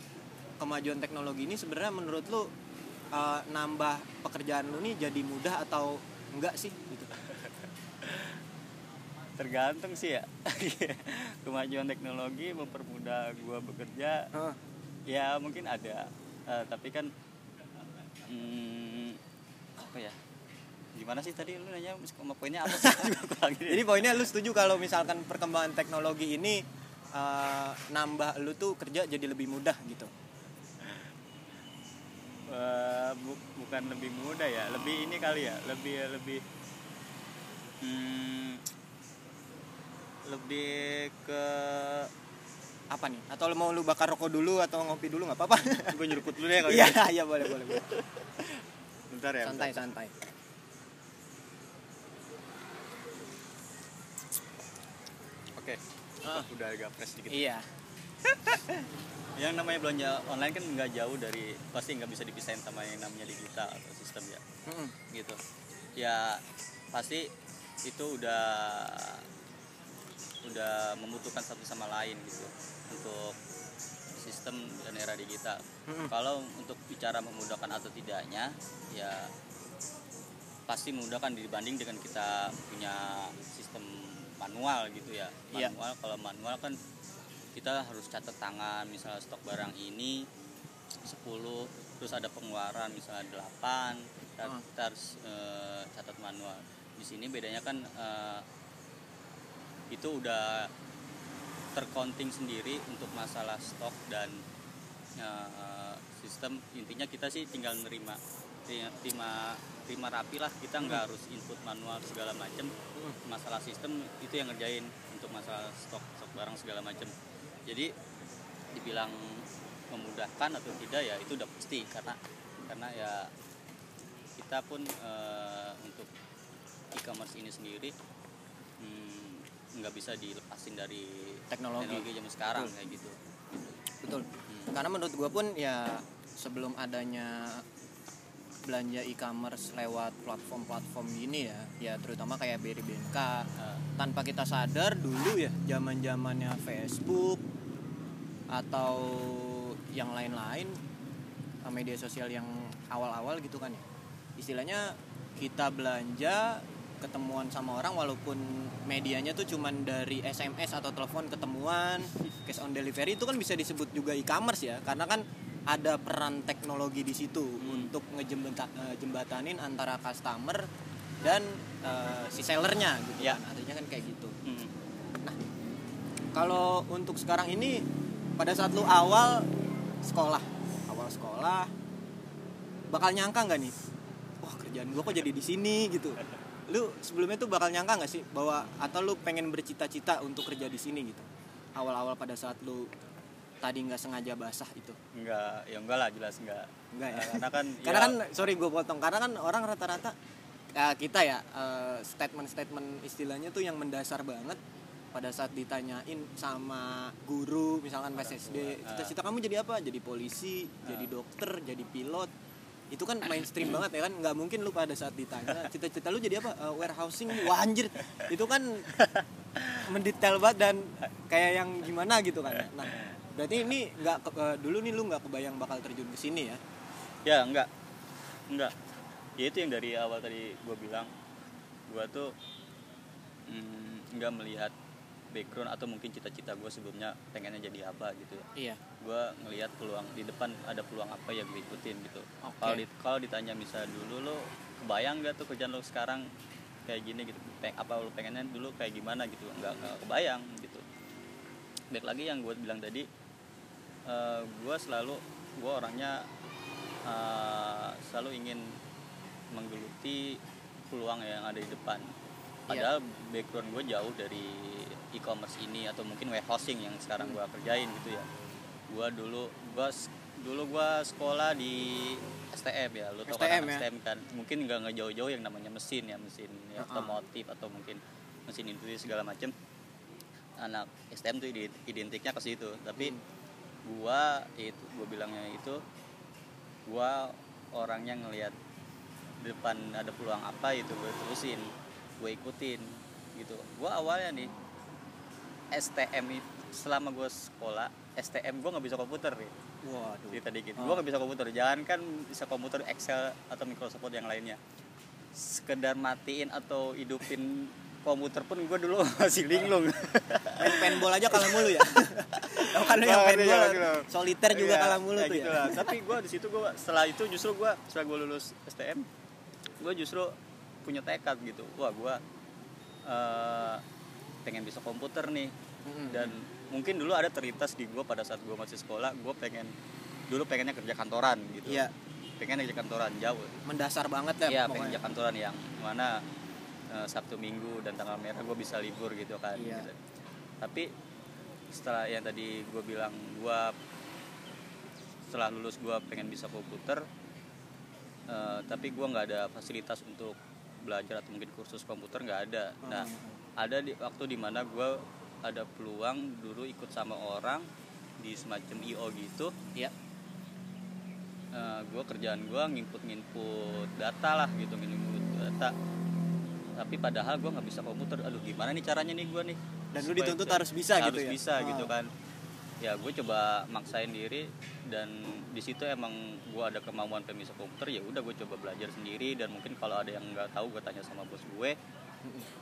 kemajuan teknologi ini sebenarnya menurut lu eh, nambah pekerjaan lu nih jadi mudah atau enggak sih? Gitu. *laughs* tergantung sih ya *laughs* kemajuan teknologi mempermudah gua bekerja Hah. ya mungkin ada Eh, tapi kan hmm, apa ya gimana sih tadi lu nanya sama poinnya apa sih. *laughs* Jadi poinnya lu setuju kalau misalkan perkembangan teknologi ini eh, nambah lu tuh kerja jadi lebih mudah gitu. Eh, bu- bukan lebih mudah ya lebih ini kali ya lebih lebih hmm, lebih ke Apa nih? Atau lu mau lu bakar rokok dulu atau ngopi dulu nggak apa-apa? gue nyeruput dulu deh kalau Iya, gitu. iya boleh boleh. boleh. bentar ya Santai bentar. santai. Oke Ah. udah agak fresh dikit Iya. *laughs* yang namanya belanja online kan nggak jauh dari pasti nggak bisa dipisahin sama yang namanya digital atau sistem ya Mm-mm. gitu ya pasti itu udah udah membutuhkan satu sama lain gitu untuk sistem dan era digital Mm-mm. kalau untuk bicara memudahkan atau tidaknya ya pasti memudahkan dibanding dengan kita punya sistem manual gitu ya Iya. manual kalau manual kan kita harus catat tangan misalnya stok barang ini 10 terus ada pengeluaran misalnya 8 kita, Ah. kita harus eh, catat manual di sini bedanya kan eh, itu udah tercounting sendiri untuk masalah stok dan eh, sistem intinya kita sih tinggal nerima terima terima, rapi lah kita nggak harus input manual segala macem masalah sistem itu yang ngerjain untuk masalah stok stok barang segala macem jadi dibilang memudahkan atau tidak ya itu udah pasti karena karena ya kita pun eh, untuk e-commerce ini sendiri hmm, nggak bisa dilepasin dari Teknologi. zaman sekarang Betul. kayak gitu betul Hmm. karena menurut gua pun ya sebelum adanya belanja e-commerce lewat platform-platform gini ya. Ya terutama kayak BRBNK Eh, tanpa kita sadar dulu ya zaman zamannya Facebook atau yang lain-lain eh, media sosial yang awal-awal gitu kan ya. Istilahnya kita belanja ketemuan sama orang walaupun medianya tuh cuman dari SMS atau telepon ketemuan cash on delivery itu kan bisa disebut juga e-commerce ya. Karena kan ada peran teknologi di situ untuk ngejembatanin antara customer dan eh, si sellernya gitu Ya. kan. Artinya kan kayak gitu. Hmm. kalau untuk sekarang ini pada saat lu awal sekolah awal sekolah bakal nyangka nggak nih? Wah kerjaan gua kok jadi di sini gitu. Lu sebelumnya tuh bakal nyangka nggak sih bahwa atau lu pengen bercita-cita untuk kerja di sini gitu? Awal-awal pada saat lu tadi nggak sengaja basah itu? Enggak ya enggak lah jelas enggak enggak ya? Nah, karena kan *laughs* karena ya, kan sorry gue potong karena kan orang rata-rata ya kita ya eh, statement-statement istilahnya tuh yang mendasar banget pada saat ditanyain sama guru misalkan pas SD Ah. cita-cita kamu jadi apa? Jadi polisi jadi dokter jadi pilot. Itu kan mainstream banget ya kan? Nggak mungkin lu pada saat ditanya *laughs* cita-cita lu jadi apa? Eh, warehousing? Wah anjir. Itu kan *laughs* mendetail banget dan kayak yang gimana gitu kan nah berarti ini nggak ke- eh, dulu nih lu nggak kebayang bakal terjun ke sini ya? Ya enggak enggak ya itu yang dari awal tadi gue bilang. Gue tuh mm, enggak melihat background atau mungkin cita-cita gue sebelumnya pengennya jadi apa gitu ya. Iya. Gue ngelihat peluang di depan ada peluang apa yang gue ikutin gitu. Kalau di- kalau ditanya misalnya dulu lo kebayang gak tuh kerjaan lo sekarang kayak gini gitu? Peng- apa lo pengennya dulu kayak gimana gitu? Nggak nggak kebayang gitu. Baik lagi yang gue bilang tadi gue selalu gue orangnya eh, selalu ingin menggeluti peluang yang ada di depan. Padahal background gue jauh dari e-commerce ini atau mungkin warehousing yang sekarang gue kerjain gitu ya. Gue dulu gue dulu gue sekolah di STM ya lo tau kan ya? STM kan. Mungkin nggak nggak jauh-jauh yang namanya mesin ya mesin ya, Uh-uh. otomotif atau mungkin mesin industri segala macem. Anak STM tuh ide- identiknya ke situ. Tapi gua itu gua bilangnya itu gua orangnya ngelihat depan ada peluang apa itu gue terusin gue ikutin gitu. Gua awalnya nih STM itu selama gue sekolah STM gue nggak bisa komputer nih. Waduh. Cerita dikit Ah. gue nggak bisa komputer. Jangan kan bisa komputer Excel atau Microsoft yang lainnya. Sekedar matiin atau hidupin komputer pun gue dulu *laughs* masih linglung main paintball aja kalah mulu ya? *laughs* Tahu kan yang iya. soliter juga Iya, kalah mulu tuh gitu ya? lah. tapi gue di situ gue setelah itu justru gue setelah gue lulus STM gue justru punya tekad gitu. Wah gue eh, pengen bisa komputer nih. Mm-mm. dan mungkin dulu ada terlintas di gue pada saat gue masih sekolah gue pengen dulu pengennya kerja kantoran gitu. Iya. pengen kerja kantoran jauh. Mendasar banget ya Iya pengen kerja kantoran yang mana eh, Sabtu Minggu dan tanggal merah gue bisa libur gitu kan Iya. gitu. tapi setelah yang tadi gue bilang gue setelah lulus gue pengen bisa komputer eh, tapi gue nggak ada fasilitas untuk belajar atau mungkin kursus komputer nggak ada nah Hmm. ada di waktu di mana gue ada peluang dulu ikut sama orang di semacam IO gitu Iya. gue kerjaan gue nginput-nginput data lah gitu nginput data tapi padahal gue nggak bisa komputer aduh gimana nih caranya nih gue nih? Dan lu dituntut harus bisa harus gitu ya? bisa gitu Ah. kan. Ya gue coba maksain diri dan di situ emang gue ada kemampuan bisa komputer ya udah gue coba belajar sendiri. Dan mungkin kalau ada yang nggak tahu gue tanya sama bos gue.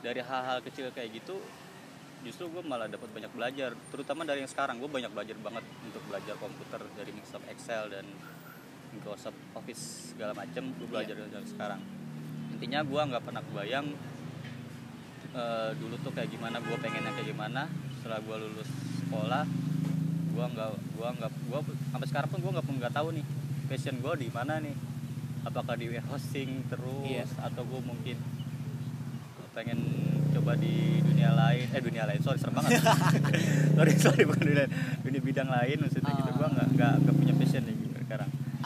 Dari hal-hal kecil kayak gitu justru gue malah dapat banyak belajar. Terutama dari yang sekarang gue banyak belajar banget untuk belajar komputer dari Microsoft Excel dan Microsoft Office segala macem. Gue belajar dari sekarang intinya gue nggak pernah kebayang eh, dulu tuh kayak gimana gue pengennya kayak gimana setelah gue lulus sekolah gue nggak gue nggak gue sampai sekarang pun gue nggak nggak tahu nih passion gue di mana nih apakah di hosting terus Iya. atau gue mungkin pengen coba di dunia lain eh dunia lain sorry serem banget *laughs* sorry sorry bukan dunia dunia bidang lain maksudnya gitu Ah. gue nggak nggak punya passion nih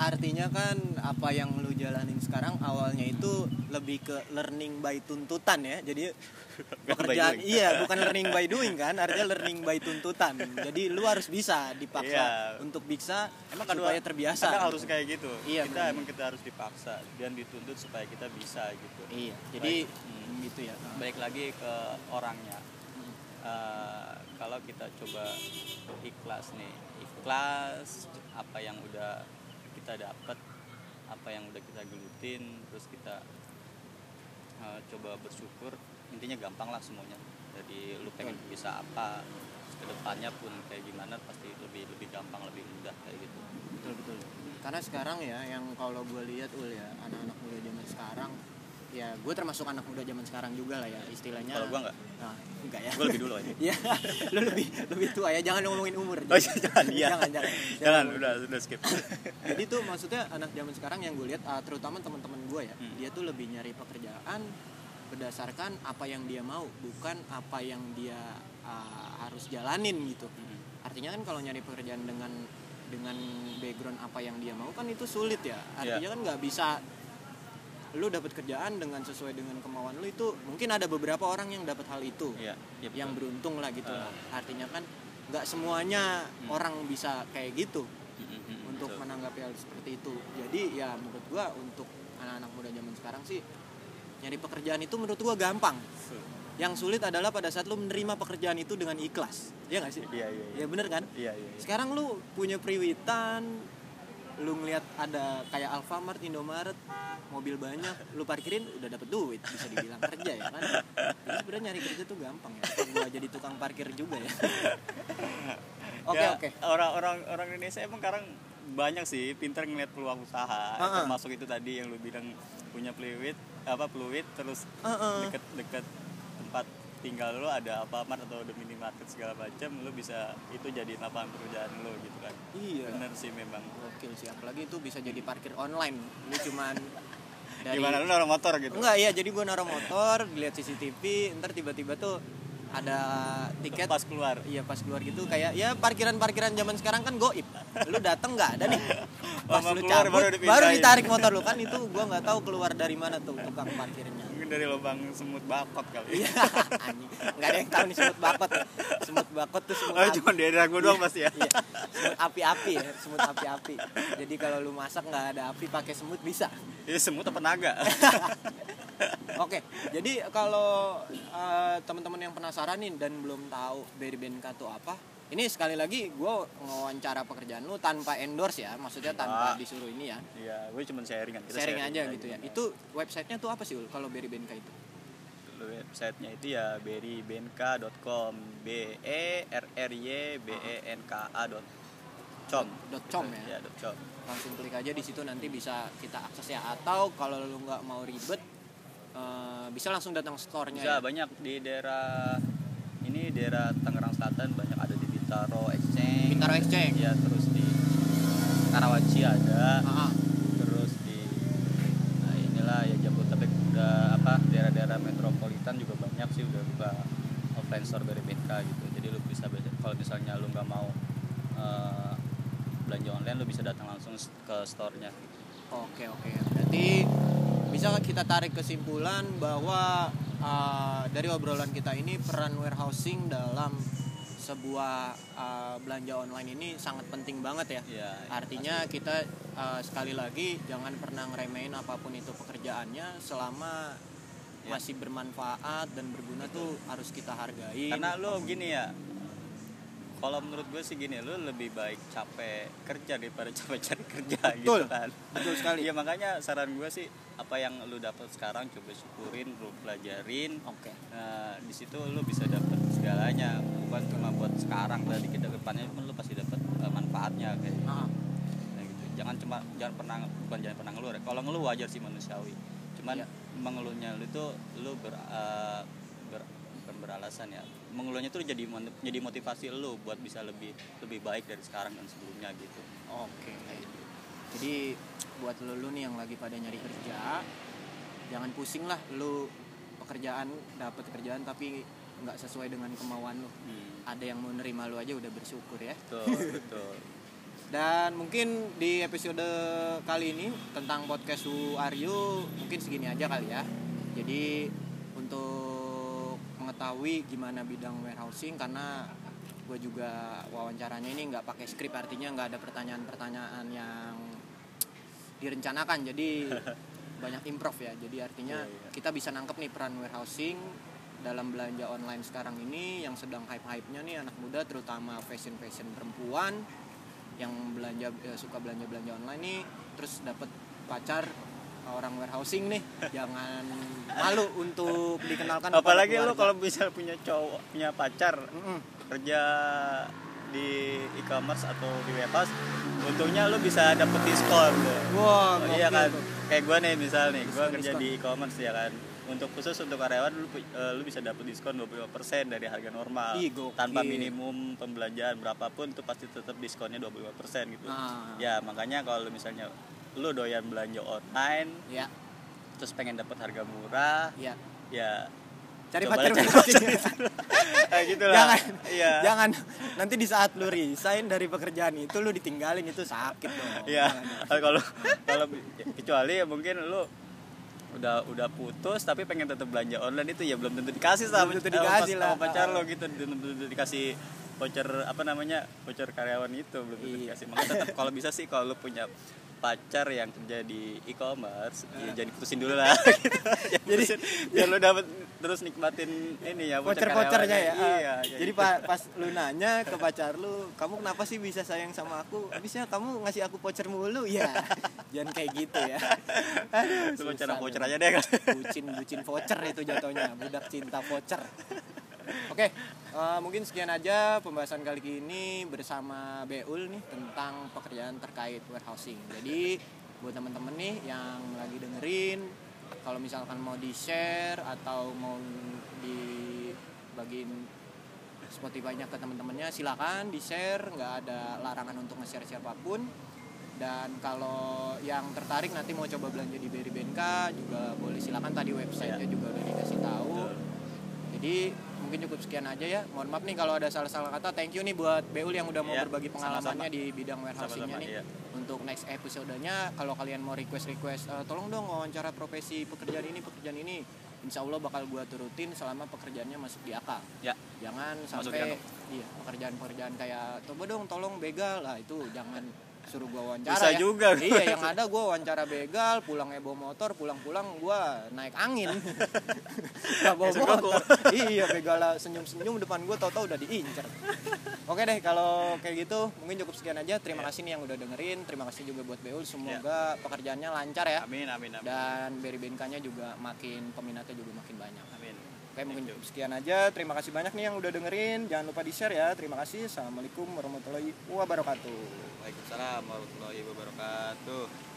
Artinya kan apa yang lu jalanin sekarang awalnya itu lebih ke learning by tuntutan ya. Jadi *laughs* pekerjaan iya *laughs* bukan learning by doing kan, artinya learning by tuntutan. Jadi lu harus bisa dipaksa Iya. untuk bisa Emang supaya kadang- terbiasa. kadang harus kayak gitu Iya, kita benar. emang kita harus dipaksa dan dituntut supaya kita bisa gitu Iya. Jadi Baik. Hmm. gitu ya. baik lagi ke orangnya Eh, kalau kita coba ikhlas nih ikhlas apa yang udah kita dapat apa yang udah kita gelutin terus kita eh, coba bersyukur intinya gampang lah semuanya. Jadi lu pengen bisa apa ke depannya pun kayak gimana pasti lebih lebih gampang lebih mudah kayak gitu. Betul betul. Karena sekarang ya yang kalau gue lihat ul ya anak-anak muda zaman sekarang ya gue termasuk anak muda zaman sekarang juga lah ya istilahnya. Kalau gua nggak? Nah, enggak ya. Gua lebih dulu aja. *laughs* Ya lu lebih lebih tua ya jangan ngomongin umur. Oh iya, jangan iya. Jangan jangan *laughs* jangan udah udah skip. *laughs* Jadi tuh maksudnya anak zaman sekarang yang gue lihat ah, terutama teman-teman gue ya Hmm. dia tuh lebih nyari pekerjaan berdasarkan apa yang dia mau bukan apa yang dia ah, harus jalanin gitu. Hmm. artinya kan kalau nyari pekerjaan dengan dengan background apa yang dia mau kan itu sulit ya. Artinya Iya. kan nggak bisa lu dapat kerjaan dengan sesuai dengan kemauan lu itu mungkin ada beberapa orang yang dapat hal itu iya iya, yang beruntung lah gitu. Lah artinya kan nggak semuanya Hmm. orang bisa kayak gitu Mm, mm, mm, untuk betul. menanggapi hal seperti itu. Jadi ya menurut gua untuk anak-anak muda zaman sekarang sih nyari pekerjaan itu menurut gua gampang. Yang sulit adalah pada saat lu menerima pekerjaan itu dengan ikhlas. Ya nggak sih? Iya iya iya. Ya bener kan? Iya iya iya. sekarang lu punya priwitan lu ngeliat ada kayak Alfamart, Indomaret, mobil banyak, lu parkirin udah dapet duit, bisa dibilang kerja ya kan? Jadi sebenarnya nyari kerja tuh gampang ya. Gua jadi tukang parkir juga ya. *laughs* Oke Ya, oke. orang-orang orang Indonesia emang sekarang banyak sih pintar ngeliat peluang usaha Ah, ah. termasuk itu tadi yang lu bilang punya fluid apa fluid terus Heeh. deket-deket tempat tinggal lu ada Alfamart atau ada minimarket segala macam lu bisa itu jadi lapangan pekerjaan lu gitu kan Iya. bener sih memang Gokil sih, apalagi itu bisa jadi parkir online. Lu cuman *laughs* dari gimana lu naruh motor gitu Enggak iya, jadi gua naruh motor, dilihat CCTV, ntar tiba-tiba tuh ada tiket pas keluar Iya pas keluar gitu kayak ya parkiran-parkiran zaman sekarang kan goib. Lu dateng nggak ada nih. *laughs* Pas Mau lu cabut baru baru, ditarik motor lu kan itu gua nggak tahu keluar dari mana tuh tukang parkirnya. Dari lubang semut bakot kali Iya, anjing. Ada yang tahu nih semut bakot. Semut bakot tuh semut oh api. cuma di daerah gua doang pasti ya Iya, semut api-api ya, semut api-api. Jadi kalau lu masak nggak ada api pakai semut bisa. ini semut apa naga *laughs* Oke, jadi kalau eh, teman-teman yang penasaran nih dan belum tahu Berry BNK itu apa, ini sekali lagi gue ngewawancara pekerjaan lu tanpa endorse ya, maksudnya tanpa Ah. disuruh ini ya, iya gue cuma sharing kan Kita sharing aja gitu ya. Itu websitenya tuh apa sih Ul, kalau Berry BNK itu? websitenya itu ya berrybenka.com b e r r y b e n k a dot com Dot com ya. ya dot com Langsung klik aja di situ nanti bisa kita akses ya. Atau kalau lu nggak mau ribet, eh, bisa langsung datang store-nya bisa ya. banyak di daerah ini daerah Tangerang Selatan banyak Bintaro Exchange Bintaro Exchange. ya terus di Karawaci ada Ah, ah. terus di nah inilah ya Jabodetabek udah apa daerah-daerah metropolitan juga banyak sih udah buka offline store dari BNK gitu jadi lu bisa kalau misalnya lu nggak mau eh, belanja online lu bisa datang langsung ke store-nya Oke oke. Berarti bisa kita tarik kesimpulan bahwa uh, dari obrolan kita ini peran warehousing dalam sebuah uh, belanja online ini sangat penting banget ya. Iya, Artinya kita uh, sekali lagi jangan pernah ngeremehin apa pun itu pekerjaannya selama Ya. masih bermanfaat dan berguna tuh harus kita hargai. karena lo gini ya kalau menurut gue sih gini lo lebih baik capek kerja daripada *laughs* capek cari kerja Betul. gitu kan betul sekali. Iya makanya saran gue sih apa yang lu dapat sekarang coba syukurin, lu pelajarin. Oke. Nah, di situ lu bisa dapat segalanya, bukan cuma buat sekarang tadi kita depannya pun lu pasti dapat eh, manfaatnya kayak Ah, kayak gitu. Jangan cuma jangan pernah bukan jangan pernah ngeluh. ya. Kalau ngeluh wajar sih manusiawi. Cuman Iya. mengeluhnya lu itu lu ber, bukan beralasan ya. Mengeluhnya itu jadi jadi motivasi lu buat bisa lebih lebih baik dari sekarang dan sebelumnya gitu. Oke. Jadi buat lu, lu nih yang lagi pada nyari kerja, jangan pusing lah lu pekerjaan dapat kerjaan tapi nggak sesuai dengan kemauan lu. Hmm. Ada yang mau nerima lu aja udah bersyukur ya. Betul, *laughs* betul. Dan mungkin di episode kali ini tentang podcast Are You mungkin segini aja kali ya. Jadi mengetahui gimana bidang warehousing karena gue juga wawancaranya ini nggak pakai skrip artinya nggak ada pertanyaan-pertanyaan yang direncanakan jadi *laughs* banyak improv ya jadi artinya Iya, iya. kita bisa nangkep nih peran warehousing dalam belanja online sekarang ini yang sedang hype-hype-nya nih anak muda terutama fashion-fashion perempuan yang belanja eh, suka belanja-belanja online nih terus dapat pacar orang warehousing nih jangan malu untuk dikenalkan Apalagi lu kalau bisa punya cowok, punya pacar Mm-mm. kerja di e-commerce atau di warehouse, untungnya lu bisa dapet diskon. wah Oh, iya kan, tuh. kayak gue nih misal nih, gue kerja diskon. di e-commerce ya kan. Untuk khusus untuk karyawan lu, eh, lu bisa dapet diskon 25% dari harga normal. Ih. Tanpa minimum pembelanjaan berapapun itu pasti tetap diskonnya 25% gitu. Ah. Ya, makanya kalau misalnya lu doyan belanja online ya terus pengen dapat harga murah, ya ya cari Coba pacar kayak *laughs* gitu lah. jangan Iya. jangan nanti di saat lu resign dari pekerjaan itu lu ditinggalin itu sakit dong. Jangan. *laughs* Kalau kalau kecuali ya mungkin lu udah udah putus tapi pengen tetap belanja online itu ya belum tentu dikasih sama, Belum tentu sama dikasih sama lah. pacar lo gitu belum tentu dikasih voucher apa namanya voucher karyawan itu belum tentu Iya. dikasih makanya tetap kalau bisa sih kalau lu punya pacar yang kerja di e-commerce ya jadi putusin dulu lah *laughs* gitu jadi biar lu dapat terus nikmatin ini ya voucher voucher-vouchernya ya. karyawannya. iya Ah, kayak Jadi gitu. pa- pas lu nanya ke pacar lu, kamu kenapa sih bisa sayang sama aku? Habisnya kamu ngasih aku voucher mulu ya. *laughs* Jangan kayak gitu ya. Aduh, voucher voucher aja deh kan Bucin bucin voucher itu jatuhnya, budak cinta voucher. Oke, eh, mungkin sekian aja pembahasan kali ini bersama Beul nih tentang pekerjaan terkait warehousing. Jadi buat teman-teman nih yang lagi dengerin, kalau misalkan mau di share atau mau dibagiin Spotify-nya ke teman-temannya silakan di share nggak ada larangan untuk nge-share siapa pun. Dan kalau yang tertarik nanti mau coba belanja di Berry Benka juga boleh. Silakan tadi websitenya Iya. juga udah dikasih tahu. Jadi mungkin cukup sekian aja ya. Mohon maaf nih kalau ada salah-salah kata. Thank you nih buat Beul yang udah mau Iya, berbagi pengalamannya sama-sama. di bidang warehousingnya nih iya. untuk next episodenya. Kalau kalian mau request request tolong dong wawancara profesi pekerjaan ini pekerjaan ini insya Allah bakal gua turutin selama pekerjaannya masuk di akal. Ya. Jangan sampai iya pekerjaan-pekerjaan kayak coba dong tolong begal. Lah itu jangan suruh gua wawancara Bisa ya. juga. *laughs* iya yang ada gua wawancara begal pulang bawa motor pulang-pulang gua naik angin. *laughs* Nggak bawa motor. *laughs* iya begal senyum-senyum depan gua tahu-tahu udah diincer. Oke deh kalau kayak gitu mungkin cukup sekian aja. Terima Iya. kasih nih yang udah dengerin. Terima kasih juga buat Beul. Semoga pekerjaannya lancar ya. Amin amin amin. Dan Benkanya juga makin peminatnya juga makin banyak. amin Oke mungkin sekian aja. Terima kasih banyak nih yang udah dengerin. Jangan lupa di share ya. Terima kasih. Assalamualaikum warahmatullahi wabarakatuh. Waalaikumsalam warahmatullahi wabarakatuh